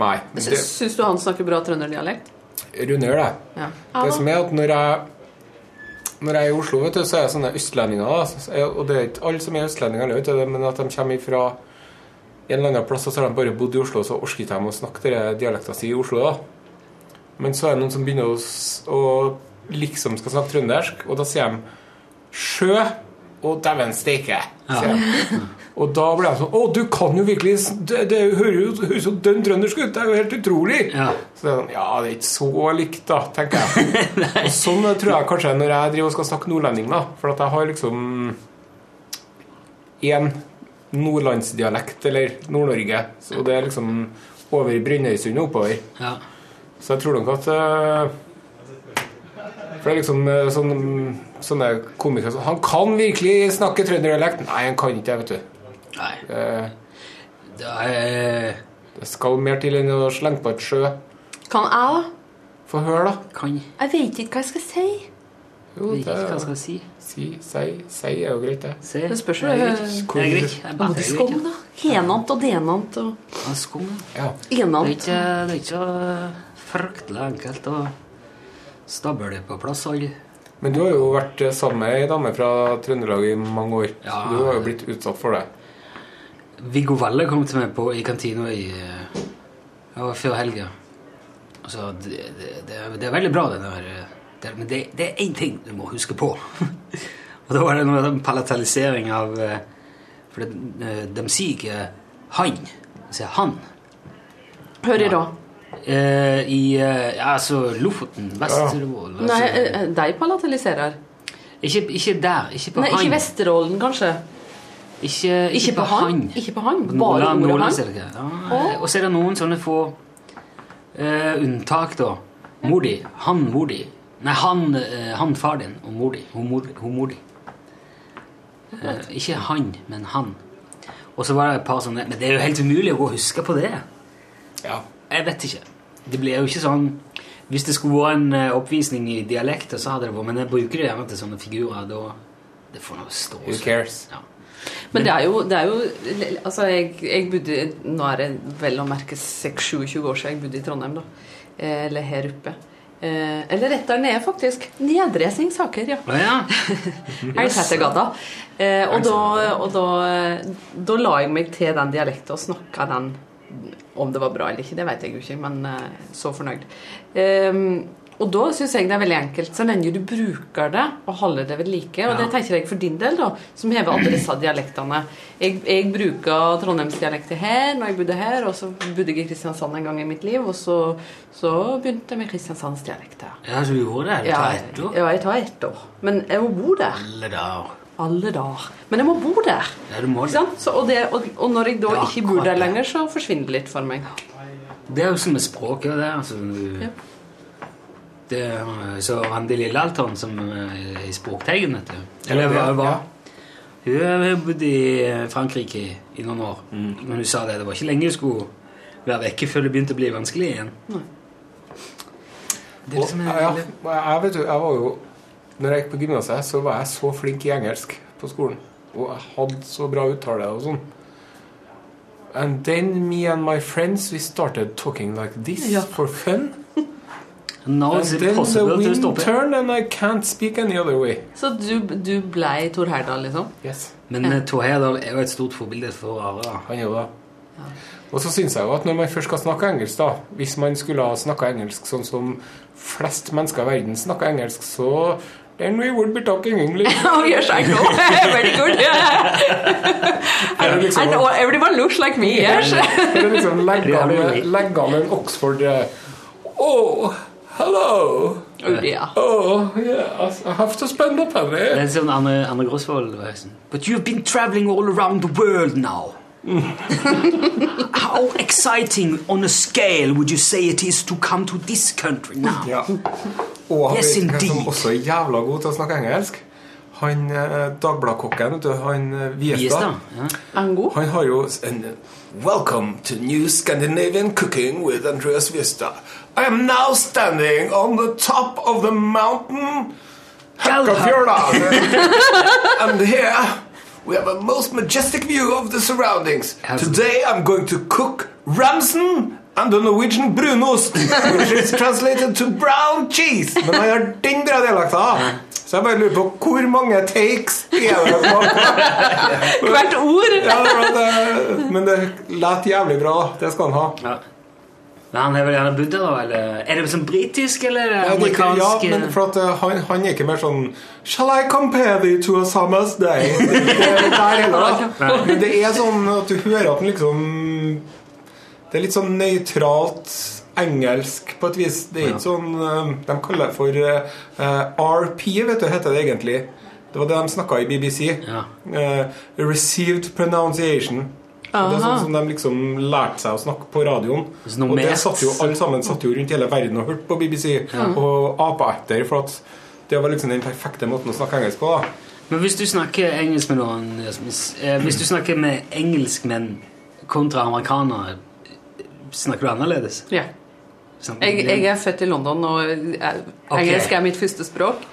Nei. Syns du han snakker bra trønderdialekt? Rune gjør det. Ja. Det som er at når jeg når jeg er i Oslo, vet du, så er jeg sånne østlendinger. Da. Og det er ikke alle som er østlendinger, vet du, men at de kommer fra en eller annen plass, og så har de bare bodd i Oslo, og så orker de å snakke dialekten sin si i Oslo. da. Men så er det noen som begynner å, å liksom skal snakke trøndersk, og da sier de 'sjø' og 'dæven steike'. Ja. Og da ble jeg sånn 'Å, du kan jo virkelig Det, det høres jo så dønn trøndersk ut! Det er jo helt utrolig!' Ja. Så er sånn, ja, det er ikke så likt, da, tenker jeg. og sånn tror jeg kanskje når jeg driver og skal snakke nordlending, da. For at jeg har liksom én nordlandsdialekt, eller Nord-Norge. Så det er liksom over Brønnøysund og oppover. Ja. Så jeg tror nok at eh, For det er liksom eh, sånn, sånne komikere Han kan virkelig snakke trønderdialekt! Nei, han kan ikke det, vet du. Nei. Det, Det er Det skal mer til enn å slenge på et sjø. Kan jeg, da? Få høre, da. Kan Jeg vet ikke hva jeg skal si. Jo, Vet ikke hva jeg skal si. Si, si, si er jo greit, det. Si. Det spørs jo, Jeg eh. Jeg. Jeg jeg vet Skum, da. Henant og denant og Ja, skum, ja. Er enant. det er ikke så fryktelig enkelt å stable det på plass. alle. Men du har jo vært eh, sammen med ei dame fra Trøndelag i mange år. Ja. Du har jo blitt utsatt for det. Viggo Valle kom til meg på, i kantina i, ja, før helga. Altså, det, det, det, er, det er veldig bra, det der. eh, det, men det, det er én ting du må huske på. og da var det noe palatalisering av eh, For det, eh, de sier ikke 'han', de sier 'han'. Hør i da. Eh, I eh, ja, altså Lofoten, Vesterålen altså, Nei, eh, de palataliserer. ikke, ikke der. Ikke på Nei, han. ikke Vesterålen, kanskje. Ikke, Ikke på han. Ikke på han. Bare Nordland, ordet Nordland, han. det. Ja, og så er det noen sånne få uh, unntak, da. Mor di. Han, mor di. Nei, han, uh, han far din og mor di. Hun mor, di. Uh, ikke han, men han. Og så var det et par sånne Men det er jo helt umulig å gå og huske på det. Ja. Jeg vet ikke. Det blir jo ikke sånn Hvis det skulle vært en eh, oppvisning i dialekter, så hadde det vært Men jeg bruker det gjerne til sånne figurer. Da det får nå stå Who cares? Ja. Men det er jo, det er jo Altså, jeg, jeg bodde Nå er det vel å merke 26-27 år siden jeg bodde i Trondheim, da. Eh, Eller her oppe. Eh, Eller rettere nede, faktisk. Nedresingssaker, ja. Å ja. Elgsetergata. Eh, og da, og da, da la jeg meg til den dialekten og snakka den. Om det var bra eller ikke, det vet jeg jo ikke, men så fornøyd. Og da syns jeg det er veldig enkelt. Så lenge du bruker det og holder det ved like. Og Ja. det tenker jeg for din del, da, som hever alle disse dialektene. Jeg, jeg bruker trondheimsdialekter her når jeg bodde her, og så bodde jeg i Kristiansand en gang i mitt liv, og så, så begynte jeg med kristiansandsdialekter. ja, så du gjorde det? Du Ja, tar ett år? ja, jeg tar ett år. Men jeg må bo der. Alle dager. Alle dager. Men jeg må bo der. Ja, du må det. sant? Så, og, det og, og når jeg da ikke bor der lenger, så forsvinner det litt for meg. Det er jo som med språket. Det, altså, Ja. Det er så Randi Lillealteren som er i Språkteigen, vet du. Eller hva Ja, hun var. Hun har bodd i Frankrike i, noen år. Men hun sa det, det var ikke lenge hun skulle være vekke før det begynte å bli vanskelig igjen. Det er liksom en, ja, jeg, vet du, jeg var jo Når jeg gikk på gymnaset, så var jeg så flink i engelsk på skolen. Og jeg hadde så bra uttale og sånn. And then me and my friends we started talking like this Ja. for fun. Now And it's possible to stop turned and I can't speak any other way. Så du, du blei Tor Heyerdahl, liksom? Yes. Men ja. Tor Heyerdahl er jo et stort forbilde for Are. Han er jo det. Og så syns jeg jo at når man først skal snakke engelsk, da Hvis man skulle ha snakka engelsk sånn som flest mennesker i verden snakker engelsk, så Then we would be talking English. Oh, yes, I know. Very good. Yeah. liksom- I know everyone looks like me, yes. Liksom legge Det er an, det jo. legge an en Oxford uh, Oh, hello. Oh, yeah. Oh, yes, I have to spend a Det penny. er sånn Anne, Anne Grosvold var sånn But you've been traveling all around the world now. How exciting on a scale would you say it is to come to this country now? Ja. Og han Yes, som indeed. også er jævla god til å snakke engelsk. Han eh, Dagbladkokken, han eh, Viestad. Ja. Han har jo en Welcome to New Scandinavian Cooking with Andreas Viestad. I am now standing on the top of the mountain Hakkafjordal. and here we have a most majestic view of the surroundings. Today I'm going to cook ramsen and the Norwegian brunost, which is translated to brown cheese. Men han har den bra dialekta. Så jeg bare lurer på hvor mange takes er det på Hvert ord! ja, men det, men det lät jævlig bra. Det skal han ha. Ja. Men han er vel gjerne bodd der, da? Eller er det sånn britisk eller Ja, det er amerikansk? ja, men for at eh, han, han er ikke mer sånn Shall I compare thee to a summer's day? Det er ikke der heller, da. Men det er sånn at du hører at han liksom Det er litt sånn nøytralt engelsk på et vis. Det er ikke sånn eh, De kaller det for eh, RP, vet du, heter det egentlig. Det var det de snakka i BBC. Ja. Uh, received pronunciation. Det er sånn som de liksom lærte seg å snakke på radioen. Noe Og det satt jo alle sammen satt jo rundt hele verden og hørte på BBC og apa etter. For at det var liksom den perfekte måten å snakke engelsk på. da Men hvis du snakker engelsk med noen eh, Hvis du snakker med engelskmenn kontra amerikanere, snakker du annerledes? Ja. Jeg, jeg er født i London, og engelsk er mitt første språk.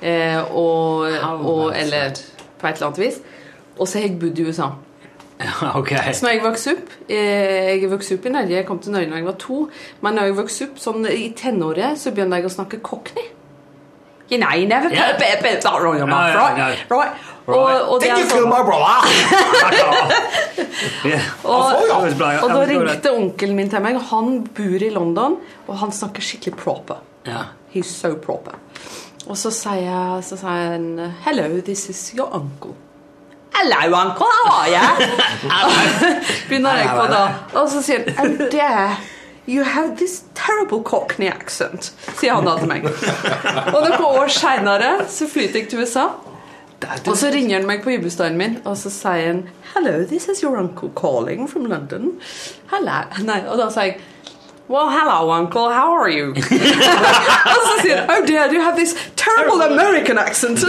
Eh, og, og, eller på et eller annet vis. Og så har jeg bodd i USA. Okay. Så når jeg vokste opp eh, Jeg vokste opp i Norge, jeg kom til Norge da jeg var to. Men når jeg vokste opp sånn i tenåret, så begynte jeg å snakke cockney. You know, you never yeah. put a bit- that right? Right. Og, you brother? Da ringte onkelen min til meg, han bor i London, og han snakker skikkelig proper. Yeah. He's so proper. Og så sier, så sier han Hello, this is your uncle. Hello, uncle, how are you? Begynner jeg på da. Og så sier han dear, you have this terrible cockney accent, sier han da til meg. Og noen år seinere så flytter jeg til USA. Og så ringer han meg på jubileumsdagen min, og så sier han Hello, this is your uncle calling from London. Hello. Nei, og da sier jeg Well, hello, uncle. How are you? og så sier han Oh dear, you have this terrible American accent.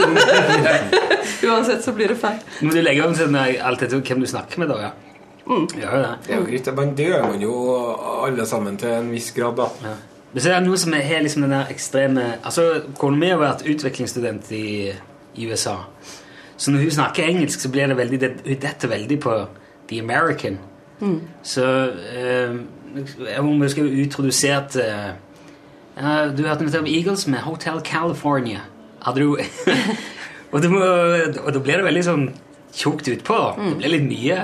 Uansett så blir det feil. Men du legger om til meg alt etter hvem du snakker med, da? ja? Mm. Ja, det. Det er jo greit, men det gjør man jo alle sammen til en viss grad, da. Ja. Men så er det noe som er liksom den der ekstreme Altså, Kona mi har vært utviklingsstudent i, i USA. Så når hun snakker engelsk, så blir det veldig, hun detter veldig på the American. Så eh, må huske skulle introduserte eh, Du hørte nettopp Eagles med Hotel California. Hadde du og, det må, og da blir det veldig sånn tjukt utpå. Det blir litt mye.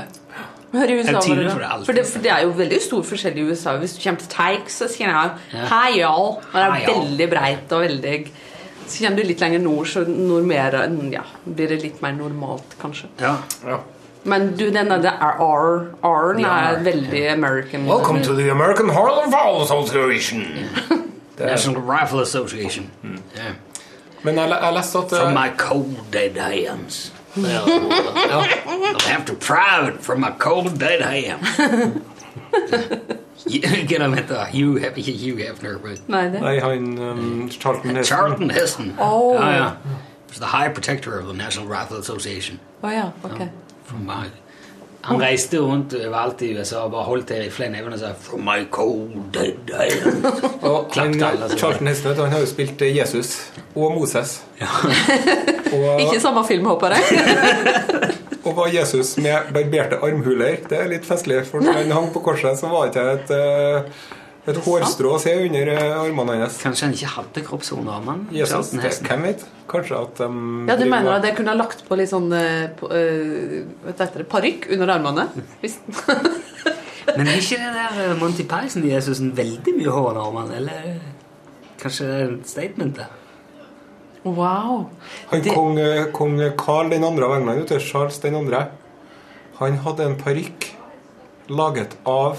USA for det for, det, for det er jo veldig stor forskjell i USA. Hvis du kommer til Texas, så sier Ja. Hei, y'all. Det er veldig breit og veldig Så kommer du litt lenger nord, så nord ja, blir det litt mer normalt, kanskje. Ja. Men du, den der R, R-en er R, veldig American. Welcome to the American Harlem Fall Association. National Rifle Association. Yeah. Men jeg, jeg leste at From eh, my cold dead hands. Well, I'll have to private from my cold dead hands. Him at Hugh, Hef- ikke Hugh Hefner, but Nei, det. Nei, han um, Charlton Heston. Charlton Heston. Oh. Ja, ja. He was the high protector of the National Rifle Association. Oh, ja, okay. From my, han reiste rundt overalt i USA og bare holdt det i i neven og sa From my cold dead hands. Og han, alle, Charlton Heston han har jo spilt eh, Jesus og Moses. og, Ikke samme film, håper jeg. Og var Jesus med barberte armhuler. Det er litt festlig, for når han hang på korset, så var det ikke et, eh, et hårstrå å se under eh, armene hans. Kanskje han ikke hadde kroppshår under armene? Jesus, det, hvem vet? Kanskje at um, Ja, du mener at jeg kunne ha lagt på litt sånn uh, du, parykk under armene? Hvis, Men er ikke det der Monty Python-Jesusen veldig mye hår under armene? Eller kanskje det er et statement der? Wow. Han Det- kong, eh, kong Karl den andre av England, vet du, Charles den andre, han hadde en parykk laget av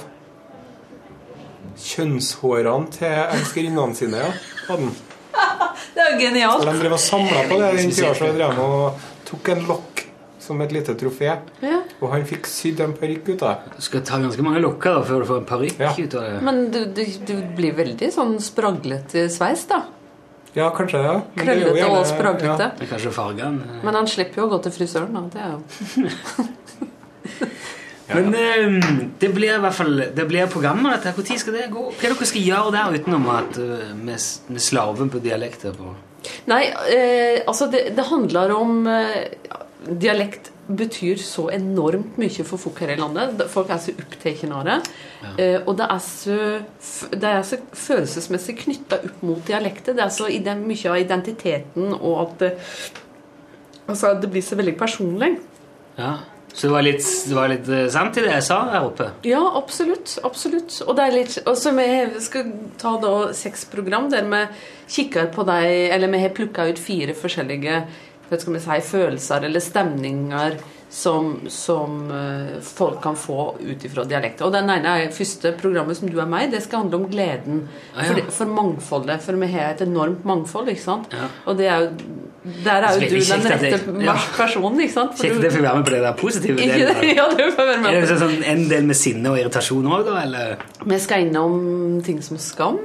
kjønnshårene til elskerinnene sine. ja, hadde han. Det er jo genialt. Så de drev og samla på det den tida, så drev og tok en lokk som et lite trofé. Ja. Og han fikk sydd en parykk ut av det. Du skal ta ganske mange lokker da, før du får en parykk Ja. ut av det. Men du, du, du blir veldig sånn spraglete sveis, da. Ja, kanskje det. ja. Men det Krøllete gjerne- og spraglete. Kanskje fargene. Men han slipper jo å gå til frisøren, da. Det er jo Men eh, det blir i hvert fall Det blir programmet dette. Når skal det gå? Hva er det dere skal gjøre der utenom at uh, med, slaven på dialekter? på Nei, eh, altså det, det handler om eh, Dialekt betyr så enormt mye for folk her i landet. Folk er så opptatt av det. Eh, og det er så, det er så følelsesmessig knytta opp mot dialekter. Det er så mye av identiteten og at det, altså, det blir så veldig personlig. Ja. Så det var litt, det var litt eh, sant i det jeg sa her oppe? Ja, absolutt. absolutt. Og er så vi skal ta da seks program der vi kikker på de Eller vi har plukka ut fire forskjellige si, følelser eller stemninger som, som eh, folk kan få ut ifra dialekter. Og den ene er første programmet som du er med i, det skal handle om gleden. Ah, ja. for, for mangfoldet. For vi har et enormt mangfold, ikke sant? Ja. Og det er jo der er jo er du den rette ja. personen, ikke sant? For Kjekt at jeg være med på det der positive delen. det? Ja, du får være med Er på det sånn en del med sinne og irritasjon òg, da? Eller? Vi skal innom ting som skam.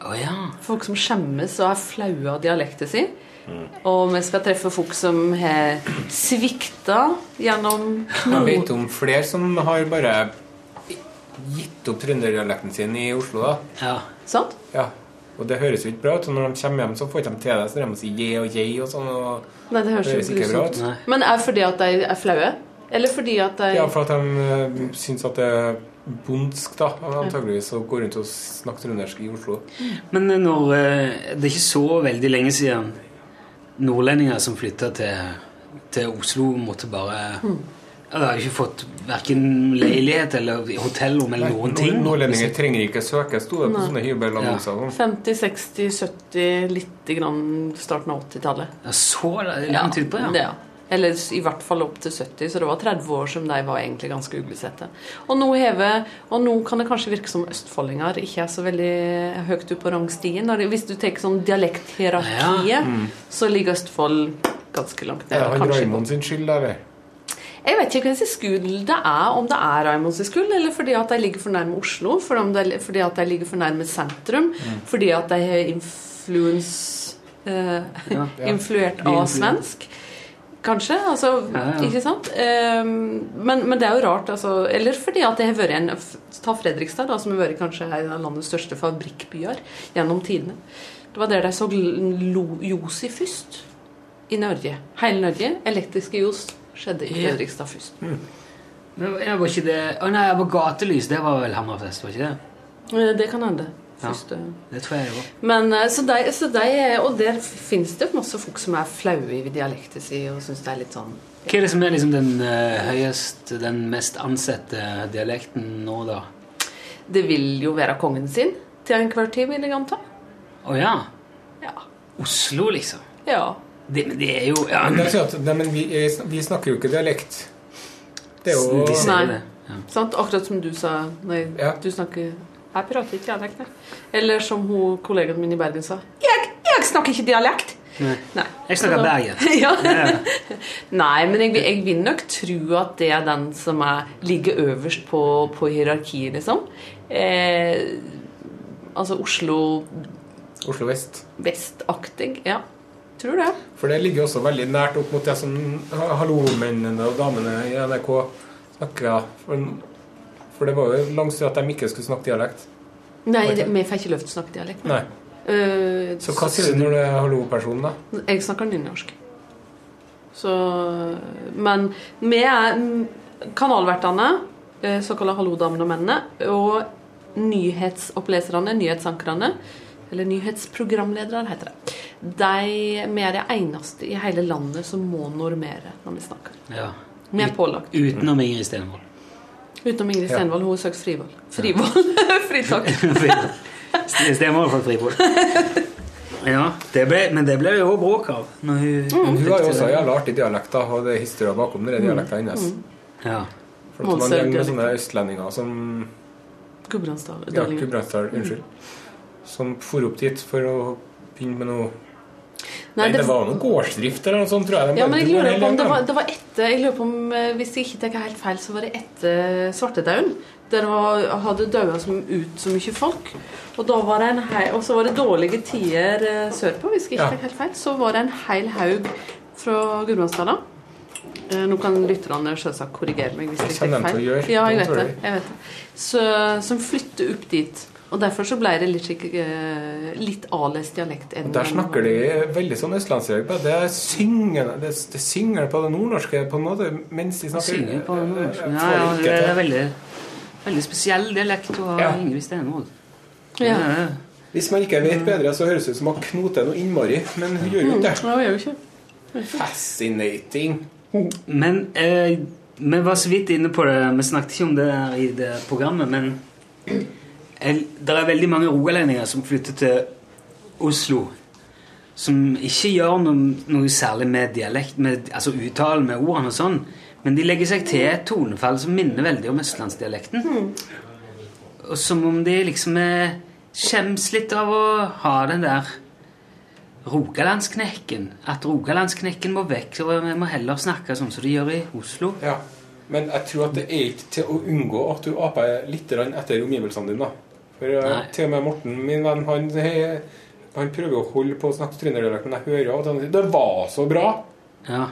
Oh, ja. Folk som skjemmes og er flaue av dialekten sin. Og vi skal treffe folk som har svikta gjennom Jeg vet om flere som har bare gitt opp trønderdialekten sin i Oslo. da. ja. Sant? Ja. Og det høres jo ikke bra ut. Og når de kommer hjem, så får de ikke til det. Så de må si je og jeg og sånn. Og Nei, det høres det høres ikke bra ut. Nei. Men er det fordi at de er flaue? Eller fordi at de Ja, for at de uh, syns at det er bondsk, da, antageligvis, å gå rundt og snakke trøndersk i Oslo. Men når eh, Det er ikke så veldig lenge siden nordlendinger som flytta til, til Oslo, måtte bare mm. De har ikke fått verken leilighet eller hotellrom eller noen ting. Nord- Nordlendinger trenger ikke søke, sto det på sånne hybelannonser. Ja. 50, 60, 70, litt grann starten av 80-tallet. Ja, så langt utpå, ja. Det, ja. Eller i hvert fall opp til 70, så det var 30 år som de var egentlig ganske uglesette. Og nå, heve, og nå kan det kanskje virke som østfoldinger ikke er så veldig høyt oppe på rangstien. Hvis du tar sånn dialekthierarkiet, så ligger Østfold ganske langt Er nede. det Raymond sin skyld, eller? Jeg vet ikke hvilken sin skyld det er, om det er Raymonds skyld, eller fordi at de ligger for nærme Oslo, fordi at de ligger for nærme sentrum, fordi at de har influens, eh, Ja. influert Vi av influ- svensk. Kanskje. altså, Ja, ja. Ikke sant? Ehm, men, men det er jo rart. altså, Eller fordi at det har vært en Ta Fredrikstad, da, som har vært kanskje en av landets største fabrikkbyer gjennom tidene. Det var der de så Josi først. i Norge. Hele Norge. Elektriske ljos skjedde i Fredrikstad først. Men var ikke det Å nei, det var gatelys. Det var vel Hammerfest, var ikke det? Eh, Det kan hende. Ja. Det tror jeg òg. eh, så de, så de, er- og der finnes det masse folk som er flaue i dialekten sin og syns det er litt sånn Hva er det som er liksom den uh, høyest, den mest ansette dialekten nå, da? Det vil jo være kongen sin til enhver tid, vil jeg anta. Å ja? Ja. Oslo, liksom? ja. Det, men det er jo ja, Men, det er at, nei, men vi, er- vi snakker jo ikke dialekt. Det er jo De Nei. Ja. Sant? Akkurat som du sa. Nei, Ja. du snakker Jeg prater ikke dialekt, jeg. Eller som hun, kollegaen min i Bergen sa. Jeg, jeg snakker ikke dialekt! Nei. Nei. Jeg snakker Bergen. ja. Ja. Nei, men jeg, jeg vil nok tro at det er den som er, ligger øverst på, på hierarkiet, liksom. Eh, altså Oslo Oslo vest. vestaktig. Ja, tror det. For det ligger også veldig nært opp mot det som hallo-mennene og damene i NRK snakker av. For, for det var jo langt til at de ikke skulle snakke dialekt. Nei, det, vi får ikke lov til å snakke dialekt. Nei. Uh, Så hva sier du når du er hallo-personen, da? Jeg snakker nynorsk. Så Men vi er kanalvertene, eh, såkalte hallo-damene og mennene, og nyhetsoppleserne, nyhetsankerne, eller nyhetsprogramledere, heter det. De, vi er det eneste i hele landet som må normere når vi snakker. Ja. Vi er pålagt. Utenom Ingrid Stenvold. Utenom Ingrid Ja. Stenvold, hun har søkt frivold. Frivold. Fritak. Stenvold fra Frivold. Ja, det ble, men det ble jo bråk av. Når hun, Mm. Hun har jo også jævla artig dialekt, og det er historier bakom de dialektene hennes. Ja. For at man Målselv med sånne østlendinger som Gudbrandsdal. Ja, Gudbrandsdal, unnskyld. Som for opp dit for å begynne med noe Nei, Nei, det var noen gårdsdrift eller noe sånt, tror jeg. Ja, men jeg lurer på om det var, det var etter Jeg lurer på om, eh, Hvis jeg ikke tar helt feil, så var det etter svartedauden. Der var, hadde daua ut så mye folk. Og da var det en hei, og så var det dårlige tider eh, sørpå, hvis jeg ikke tar helt feil. Så var det en hel haug fra Gudbrandsdalen. Eh, Nå kan lytterne selvsagt korrigere meg hvis jeg Det tar feil. Ja, jeg vet det. jeg vet det. Så, som flytter opp dit. Og derfor så ble det litt, eh, litt avlest dialekt. enn- Der snakker de veldig sånn østlandsdialekt. Det er syngende Det, det synger på det nordnorske på en måte mens de snakker. Synger på det nordnorske. Ja, ja, det er veldig, veldig spesiell dialekt å ha Ja. Ingrid Stenvold. Ja. Ja. Hvis man ikke vet bedre, så høres det ut som hun knoter noe innmari. Men hun gjør jo ikke det. Ja, gjør jo ikke. Fascinating. Men eh, vi var så vidt inne på det, vi snakket ikke om det i det programmet, men det er veldig mange rogalendinger som flytter til Oslo, som ikke gjør noe, noe særlig med dialekt, med, altså uttalen med ordene og sånn, men de legger seg til et tonefall som minner veldig om østlandsdialekten. Og som om de liksom skjems litt av å ha den der Rogalandsknekken. At Rogalandsknekken må vekk, og vi må heller snakke sånn som de gjør i Oslo. Ja. Men jeg tror at det er ikke til å unngå at du aper litt etter omgivelsene dine. For eh, Nei. til og med Morten, min venn, han, han prøver å holde på å snakke trønderdialekt, men jeg hører av og til han sier 'Det var så bra!' Ja.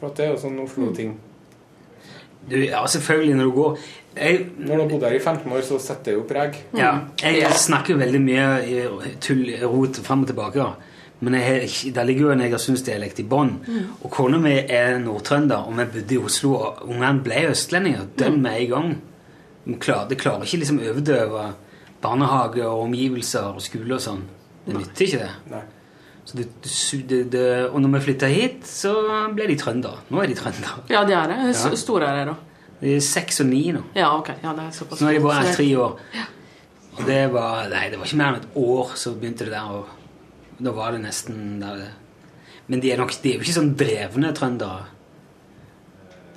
For at det er jo sånn Oslo-ting. Du, ja, selvfølgelig når du går jeg, Når du har bodd her i 15 år, så setter det jo preg. ja, jeg snakker veldig mye i tull, rot fram og tilbake. da. Men jeg, der ligger jo en Egersundsdialekt i bånn. Og kona mi er nordtrønder, og vi bodde i Oslo, og ungene ble østlendinger dønn med en gang. De klarer, de klarer ikke liksom overdøve barnehage og omgivelser og skole og sånn. Det nytter ikke det. Nei. Så det, det, det, og når vi flytta hit, så ble de trøndere. Nå er de trøndere. Ja, de er det. Ja. Store er de, da. De er seks og ni nå. Ja, ok. Ja, det er såpass. Så nå er de bare her tre år. Og det var Nei, det var ikke mer enn et år så begynte det der, og da var det nesten der det Men de er, nok, de er jo ikke sånn drevne trøndere.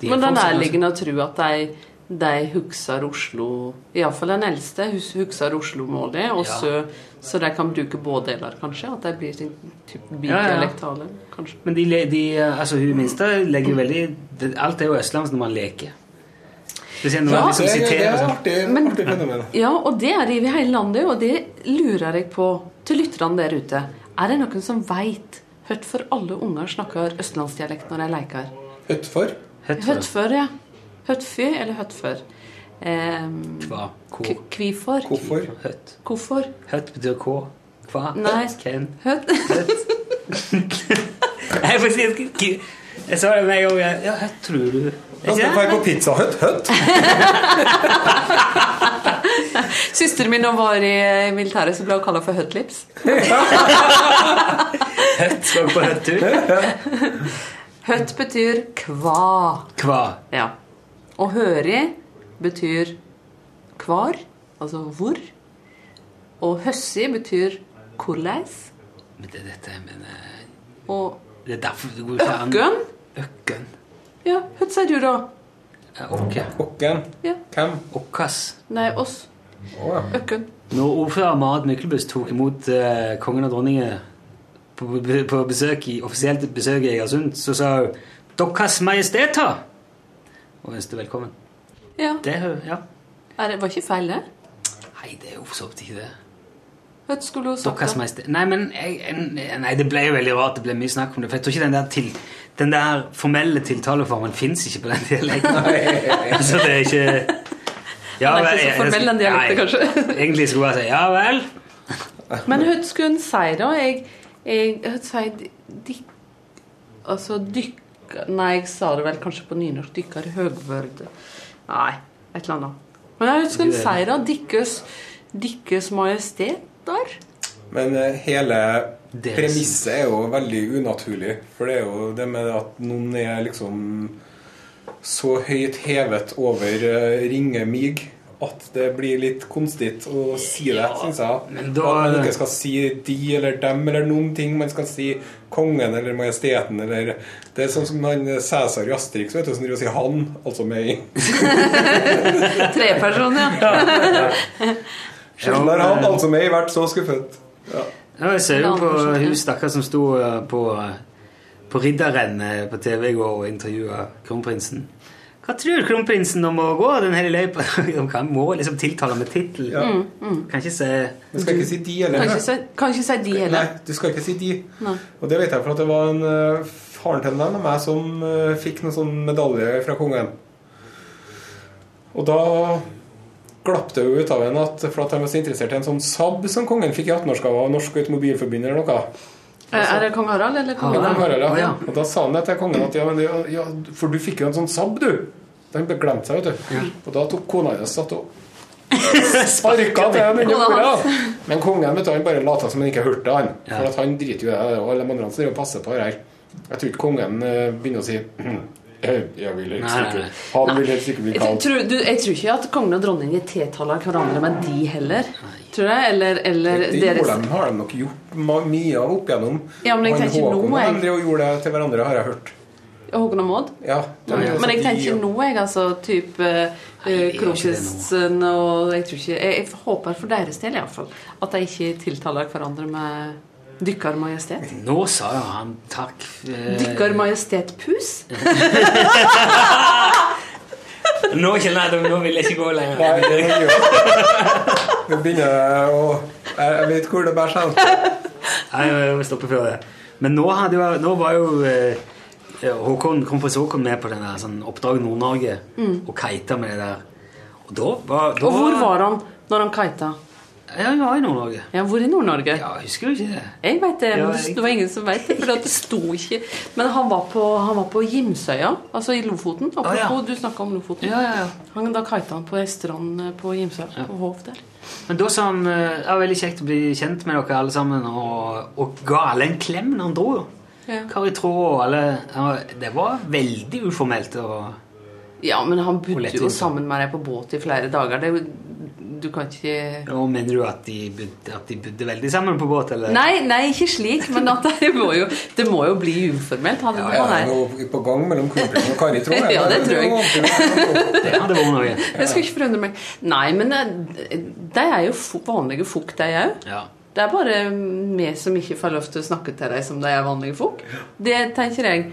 De er Men er ganske- nærliggende å tro at de, de husker Oslo Iallfall den eldste hus- husker Oslo-målet, og Ja. så, så de kan bruke både deler, kanskje? At de blir sin bidialektale. Ja, ja. kanskje? Men de, de, altså hun minste legger jo veldig Alt er jo østlandsk når man leker. Det, Ja, liksom det, er- det er sånn. artig, Men- artig fenomen. Ja, og det er det i hele landet, og det lurer jeg på til lytterne der ute. Er det noen som veit for alle unger snakker østlandsdialekt når de leker? Høtt for? Høtt for Høttfør, Høttfør eller høttfør? Eh, Hva? Hvorfor? Kvifor? Hvorfor? Høtt. Hvorfor? Høtt betyr hva? Hva? Nei. Hvem? Høtt? Jeg, får si, jeg, sa det med en gang. Ja, høtt, tror du. Da skal vi på Pizza Høtt? Høtt? Søsteren min var i militæret, så ble hun kalla for høttlips. Høtt, skal på høttur? Høtt betyr kva. Kva. Ja. Og høri betyr kvar, altså hvor. Og høssi betyr korleis. Men det er dette jeg mener Og Det er derfor det går ikke an økken. Økken. Ja, hva sier du da? Åkke. Åkken. Ja. Hvem? Åkkas. Nei, oss. Oh, ja. Økken. Når ordfører Marit Myklebust tok imot eh, kongen og dronningen på, på besøk i, offisielt besøk i Egersund, så sa hun 'Deres Majesteter!' Og ønske velkommen. Ja. Det ja. Er det, var ikke feil, det? Nei, det er jo for så vidt ikke det. Hva skulle du sagt? Deres da? Nei, men jeg, nei, det ble jo veldig rart. Det ble mye snakk om det. For jeg tror ikke den der, til, den der formelle tiltaleformen fins ikke på den dialekten. så det er ikke ja, Den er ikke så formell, den dialekten, kanskje. Egentlig skulle jeg bare si ja vel. Men hva skulle hun si, da? Jeg, jeg jeg, jeg, jeg Altså dykk... Nei, jeg sa det vel kanskje på nynorsk. Dykkar høgvørd. Nei, et eller annet. Men jeg husker en seier av Dikkes, dikkes majesteter? Men eh, hele premisset er jo veldig unaturlig. For det er jo det med at noen er liksom så høyt hevet over uh, ringe mig at det blir litt konstig å si det, syns jeg. men da- At man ikke skal si de eller dem eller noen ting. Man skal si kongen eller majesteten eller Det er sånn som han Cæsar i Asterix vet du, som driver og sier 'han', altså meg. Treperson, ja. Sjelden har han, altså meg, vært så skuffet. Ja. Ja, jeg ser jo på ja. hun stakkar som sto eh, på, eh, på ridderrennet på TV i går og intervjua kronprinsen. Hva tror kronprinsen om å gå den hele løypa? De må liksom tiltale med tittel. Ja. Kan ikke si Du skal ikke si de Kan eller ikke si, kan ikke si de Nei, du skal ikke si de. Nei. Og det vet jeg for at det var en uh, faren til venn av meg som uh, fikk noen sånn medalje fra kongen. Og da glapp det jo ut av en at for at han var så interessert i en sånn Saab som kongen fikk i 18-årsgave av Norsk Automobilforbund eller noe. Er er det kong Harald eller kong Harald? Harald, ja. Oh, ja. Og da sa han det til kongen at ja, men det, ja, for du fikk jo en sånn sabb, du. Da han glemte seg, vet du. Og da tok kona hans satt og sparka til den inni bordet. Men kongen vet du, han bare lata som han ikke hørte han. Ja. For at han driter jo i det. Og alle de andre driver og passer på det her. Jeg tror ikke kongen eh, begynner å si «Eh, jeg vil helst ikke. Han vil helst ikke bli Jeg kalt tror, du, jeg tror ikke at kongen og dronningen tiltaler hverandre med de heller. Tror jeg. Eller, eller Det deres gjorde de, har de nok gjort mye av opp igjennom. Ja, men jeg Han tenker nå, Håkon og jeg. de og gjorde det til hverandre, har jeg hørt. Håkon og Maud. Ja, de Men jeg tenker nå, jeg, altså type jeg det kronprinsen og Jeg tror ikke Jeg, jeg håper for deres del iallfall at de ikke tiltaler hverandre med Dykkar Majestet. Nå sa jo han takk. eh, Dykkar Majestet-pus? Nå kjenner jeg at nå vil jeg ikke gå Nei, lenger. det er jo- Nå begynner jeg å Jeg vet hvor det bærer seg. Nei, jeg må stoppe før det. Men nå, hadde jo, nå var jo eh, Håkon, kronprins Håkon med på den der sånn Oppdrag Nord-Norge og kita med det der. Og da var da, Og hvor var han når han kita? Ja, jeg var i Nord-Norge. Ja, hvor i Nord-Norge? Ja, husker du ikke det? Jeg vet det, men det var ingen som vet det. For det sto ikke Men han var på, han var på Gimsøya, altså i Lofoten. Apropos, ja. du snakka om Lofoten. Ja, ja, ja. Han, da kita han på ei strand eh, på Gimsøya, på Hov der. Men da sa han eh, det var veldig kjekt å bli kjent med dere alle sammen, og, og ga alle en klem når han dro. jo. Ja. Kari Traa og alle Det var veldig uformelt. Og, Ja, men han bodde jo sammen med deg på båt i flere dager. Det, jo- du kan ikke og mener du at de, bodde, at de bodde veldig sammen på båt, eller? Nei, nei, ikke slik, men at det må jo, det må jo bli uformelt. Han, Ja, er noe på gang mellom kronprinsen og Kari, tror jeg. Ja, det tror jeg. Det hadde vært noe. det skulle ikke forundre meg. Nei, men eh, de er jo vanlige folk, de òg. Ja. Det er bare vi som ikke får lov til å snakke til dem som de er vanlige folk. Det tenker jeg.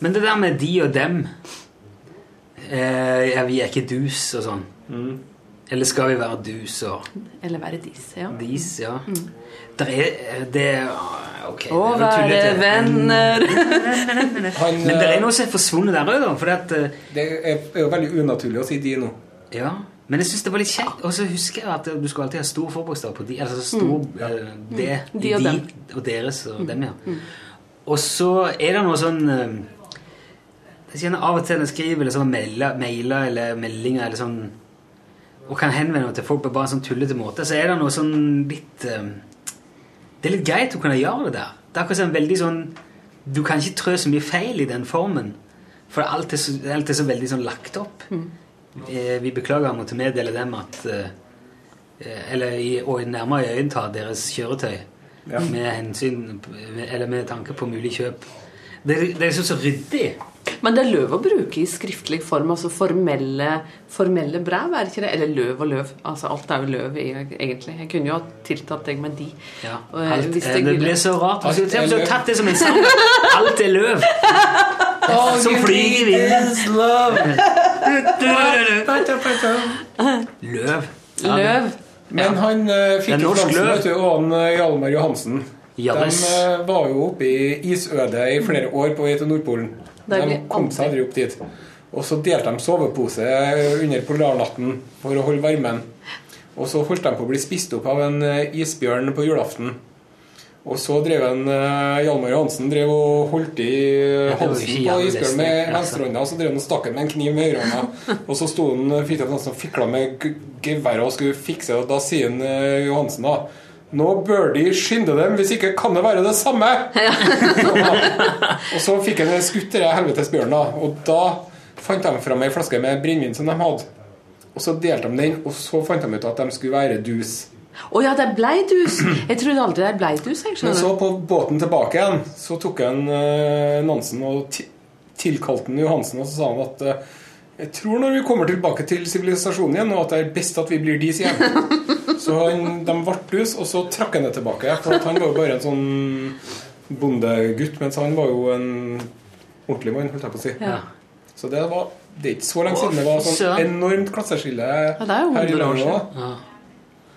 Men det der med de og dem eh, Vi er ikke dus og sånn. Eller skal vi være dus og Eller være disse, ja. dis, ja. Der er det Ok. Å være venner. Han, Men det eh, er noe som er forsvunnet der òg, da. For at, eh, det er jo veldig unaturlig å si de nå. ja. Men jeg syns det var litt kjekt. Og så husker jeg at du skal alltid ha stor forbokstav på de. Altså stor eh, det Mm. De og de dem. Mm. og deres og dem, ja. og så er det noe sånn eh, Jeg kjenner av og til når jeg skriver eller sånn mailer, mailer eller meldinger eller sånn og kan henvende meg til folk på bare en sånn tullete måte, så er det noe sånn litt eh, Det er litt greit å kunne gjøre det der. Det er akkurat sånn veldig sånn Du kan ikke trø så mye feil i den formen, for alt er så, alt er så veldig sånn lagt opp. Eh, Vi beklager å måtte meddele dem at eh, eh, Eller i, og nærmere iøyneta deres kjøretøy med hensyn Eller med tanke på mulig kjøp. Det, det er så, så ryddig. Men det er løv å bruke i skriftlig form, altså formelle, formelle brev, er det ikke det? Eller løv og løv. Altså alt er jo løv, egentlig. Jeg kunne jo ha tiltatt deg med de. Ja, Og, eh, alt, hvis eh, det blir så rart. Alt du er har tatt det som en sang. Alt er løv. Som flyr i vinden. Løv. Ja, Løv. Men han eh, fikk er jo løv. og han eh, Hjalmar Johansen. De var jo oppe i isødet i flere år på vei til Nordpolen. De kom seg aldri opp dit. Og så delte de sovepose under polarnatten for å holde varmen. Og så holdt de på å bli spist opp av en eh, isbjørn på julaften. Og så drev en eh, Hjalmar Johansen drev og holdt i eh, halsen på isbjørnen med altså. venstrehånda, og så drev han og stakk med en kniv med høyrehånda. Og så sto han Fridtjof Nansen og fikla med geværet og skulle fikse det, og da sier han, Johansen da nå bør de skynde dem, hvis ikke kan det være det samme! Ja. og så fikk han skutt den helvetes bjørnen. Og da fant de fram ei flaske med brennevin som de hadde. Og så delte de den, og så fant de ut at de skulle være dus. Å ja, det er bleidus! Jeg trodde aldri det bleidus. Jeg Men så på båten tilbake igjen, så tok han eh, Nansen og tilkalte han Johansen, og så sa han at eh, jeg tror når vi kommer tilbake til sivilisasjonen igjen, og at det er best at vi blir dis igjen. Så han, de ble dus, og så trakk han det tilbake. For at han var jo bare en sånn bondegutt, mens han var jo en ordentlig mann, holdt jeg på å si. Ja. Så det var det er ikke så lenge siden det var sånn enormt klasseskille Ja, er her i 100 år landet Ja.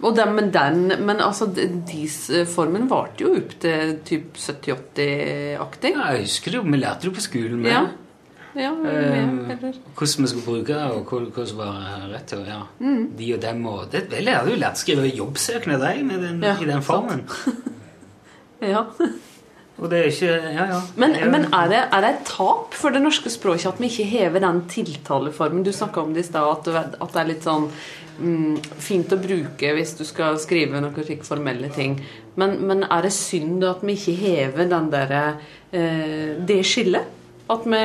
Og den, men den, men altså, dis-formen varte jo opp til typ 70-80-aktig. Ja, jeg husker det, jo, vi lærte det jo på skolen. Men... Ja. Ja, Eh, med. Hvordan vi skulle bruke det, og hva, hva som var rett til. Ja. Mm. De og dem og det, Jeg hadde jo lært å skrive jobbsøknad deg med den, Ja, i den formen. ja. Og det er ikke Ja, ja. Men, er, men er, det, er det et tap for det norske språket at vi ikke hever den tiltaleformen? Du snakka om det i stad, at, at det er litt sånn mm, fint å bruke hvis du skal skrive noen formelle ting. Men, men er det synd at vi ikke hever den derre eh, det skillet? At vi,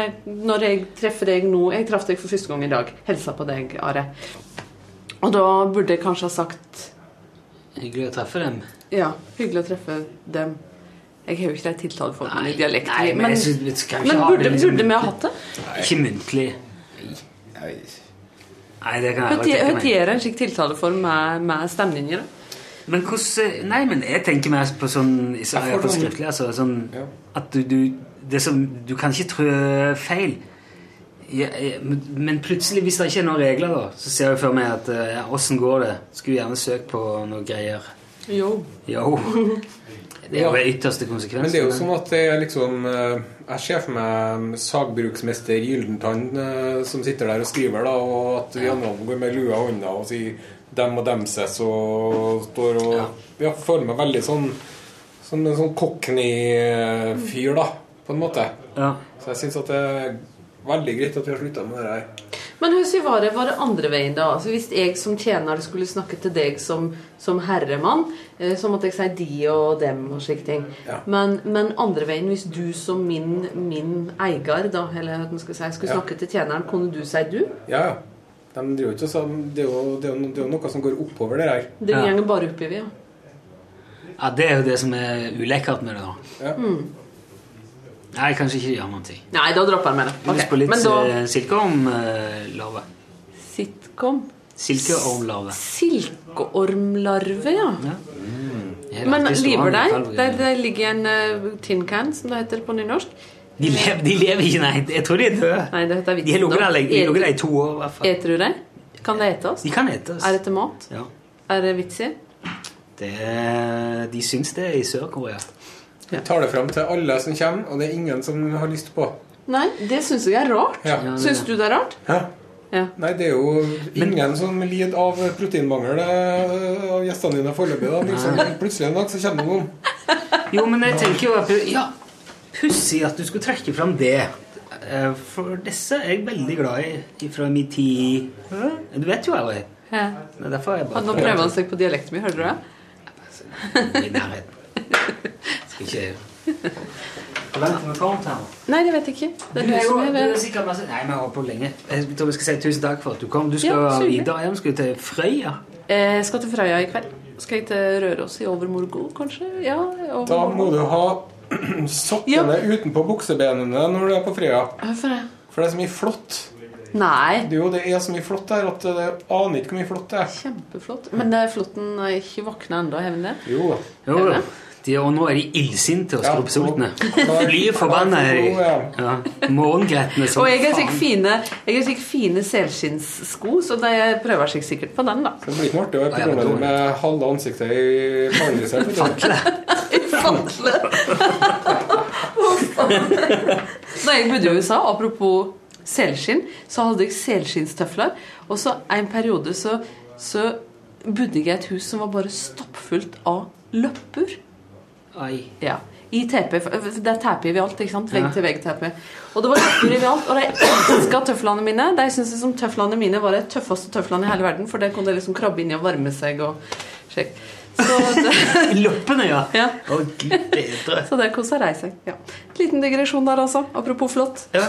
når jeg treffer deg nå Jeg traff deg for første gang i dag. Hilsa på deg, Are. Og da burde jeg kanskje ha sagt Hyggelig å treffe dem. Ja, hyggelig å treffe dem. Jeg har jo ikke de tiltaleformene i dialekt. nei, men men, synes vi men burde, liksom- burde vi ha hatt det? Ikke muntlig. Nei, det kan jeg Hva tenke meg. gjør en slik tiltaleform med, med stemninger? Men hvordan Nei, men jeg tenker mer på sånn på skriftlig, altså, sånn Ja. At du, du det som, Du kan ikke trø feil. Ja, ja, men plutselig, hvis det ikke er noen regler, da, så ser jeg for meg at eh, ja, Åssen går det? Skulle gjerne søkt på noe greier. Jo. Jo. Det er jo det ytterste konsekvens. Men det er jo sånn at det er liksom eh, Jeg ser for meg sagbruksmester Gyldentann eh, som sitter der og skriver, da, og at vi andre går med lua i hånda og sier dem og demses og står og Ja. Ja, føler meg veldig sånn som en sånn cockney-fyr, da, på en måte. Ja. Så jeg syns at det er veldig greit at vi har slutta med det her. Men hvordan var det, var det andre veien, da? Altså, hvis jeg som tjener skulle snakke til deg som, som herremann, eh, så måtte jeg si de og dem og slike ting. Ja. Men, men andre veien, hvis du som min, min eier, da, eller hva man skal si, skulle Ja. snakke til tjeneren, kunne du si du? Ja, ja. De driver ikke sånn det, er jo, det, er jo, det er jo noe som går oppover det her. Det Ja. går bare oppover, ja. ja, det er jo det som er ulekkert med det, da. Ja. Nei, kanskje ikke gjør noen ting. Nei, da dropper jeg med det. Lyst Ok, på litt da eh, silkeormlarve. Sitcom. Silkeormlarve. Silkeormlarve, ja. Ja. Mm. Men lever de? Der, Det, det ligger en uh, tin can, som det heter på nynorsk. De lever, de lever ikke, nei. Jeg tror de er døde. Nei, det heter De har ligget der de der i to år. Eter du dem? Kan det etes? De kan etes. Er det til mat? Ja. Er det vits i? De syns det er i Sør-Korea. Vi tar det fram til alle som kommer, og det er ingen som har lyst på. Nei, det syns jeg er rart. Ja. Ja, Syns du det er rart? Ja. Ja. Nei, det er jo ingen som lider av proteinmangel eh, av gjestene dine foreløpig. Liksom, plutselig en dag så kommer det noen. Jo, men jeg tenker jo Ja, pussig at du skulle trekke fram det. Eh, For disse er jeg veldig glad i fra min tid Du vet jo jeg Ja. Det derfor jeg bare Nå prøver han seg på dialekten min, hører du det? I nærheten. Ikke Hvor langt har vi kommet her? Nei, det vet jeg ikke. Det er Du du er jo er du er sikkert masse Nei, vi har holdt på lenge. Jeg tror vi skal si tusen takk for at du kom. Du skal Ja, videre hjem. Skal du til Frøya? Jeg Eh, skal til Frøya i kveld. Skal jeg til Røros i overmorgen, kanskje? Ja, Da må du ha sokkene utenpå buksebenene når du er på Frøya. Hvorfor det? For det er så mye flott. Nei. Det, jo, det er så mye flott der at jeg aner ikke hvor mye flott det er. Kjempeflott. Men det er flåtten er ikke våkna ennå, har den det? Jo, jo. De, og nå er de illsinte og Ja, strupesultne. og- Blir forbanna. Ja. Ja. Morgengretne som Og jeg har sikkert fine, fine selskinnssko, så de prøver seg sikkert på den, da. Det blir ikke artig å være på rommet med halve ansiktet i vet du. Da jeg bodde i USA, apropos selskinn, så hadde jeg selskinnstøfler. Og så en periode så, så bodde jeg i et hus som var bare stappfullt av løpper. Ai. Ja. I for- for Det er teppe alt. ikke sant? Ja. Vegg-til-vegg-teppe. Og det var tøfler i alt, Og de elska tøflene mine. De syntes liksom tøflene mine var de tøffeste tøflene i hele verden, for der kunne de liksom krabbe inn i og varme seg og sjekke. Loppene, ja. ja. Oh. Så der kosa de seg. Ja. Liten digresjon der, altså. Apropos flott. Ja,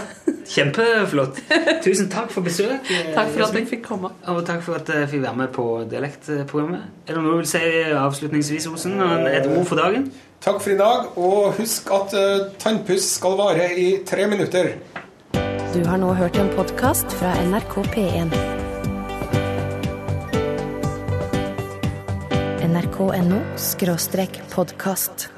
Kjempeflott. Tusen takk for besøk. Takk for at jeg fikk komme. Og takk for at jeg fikk være med på Dialektprogrammet. Er det noe du vil si avslutningsvis, Osen? Et ord for dagen? Takk for i dag, og husk at uh, tannpuss skal vare i tre minutter. Du har nå hørt en podkast fra NRK P1. nrk.no podkast.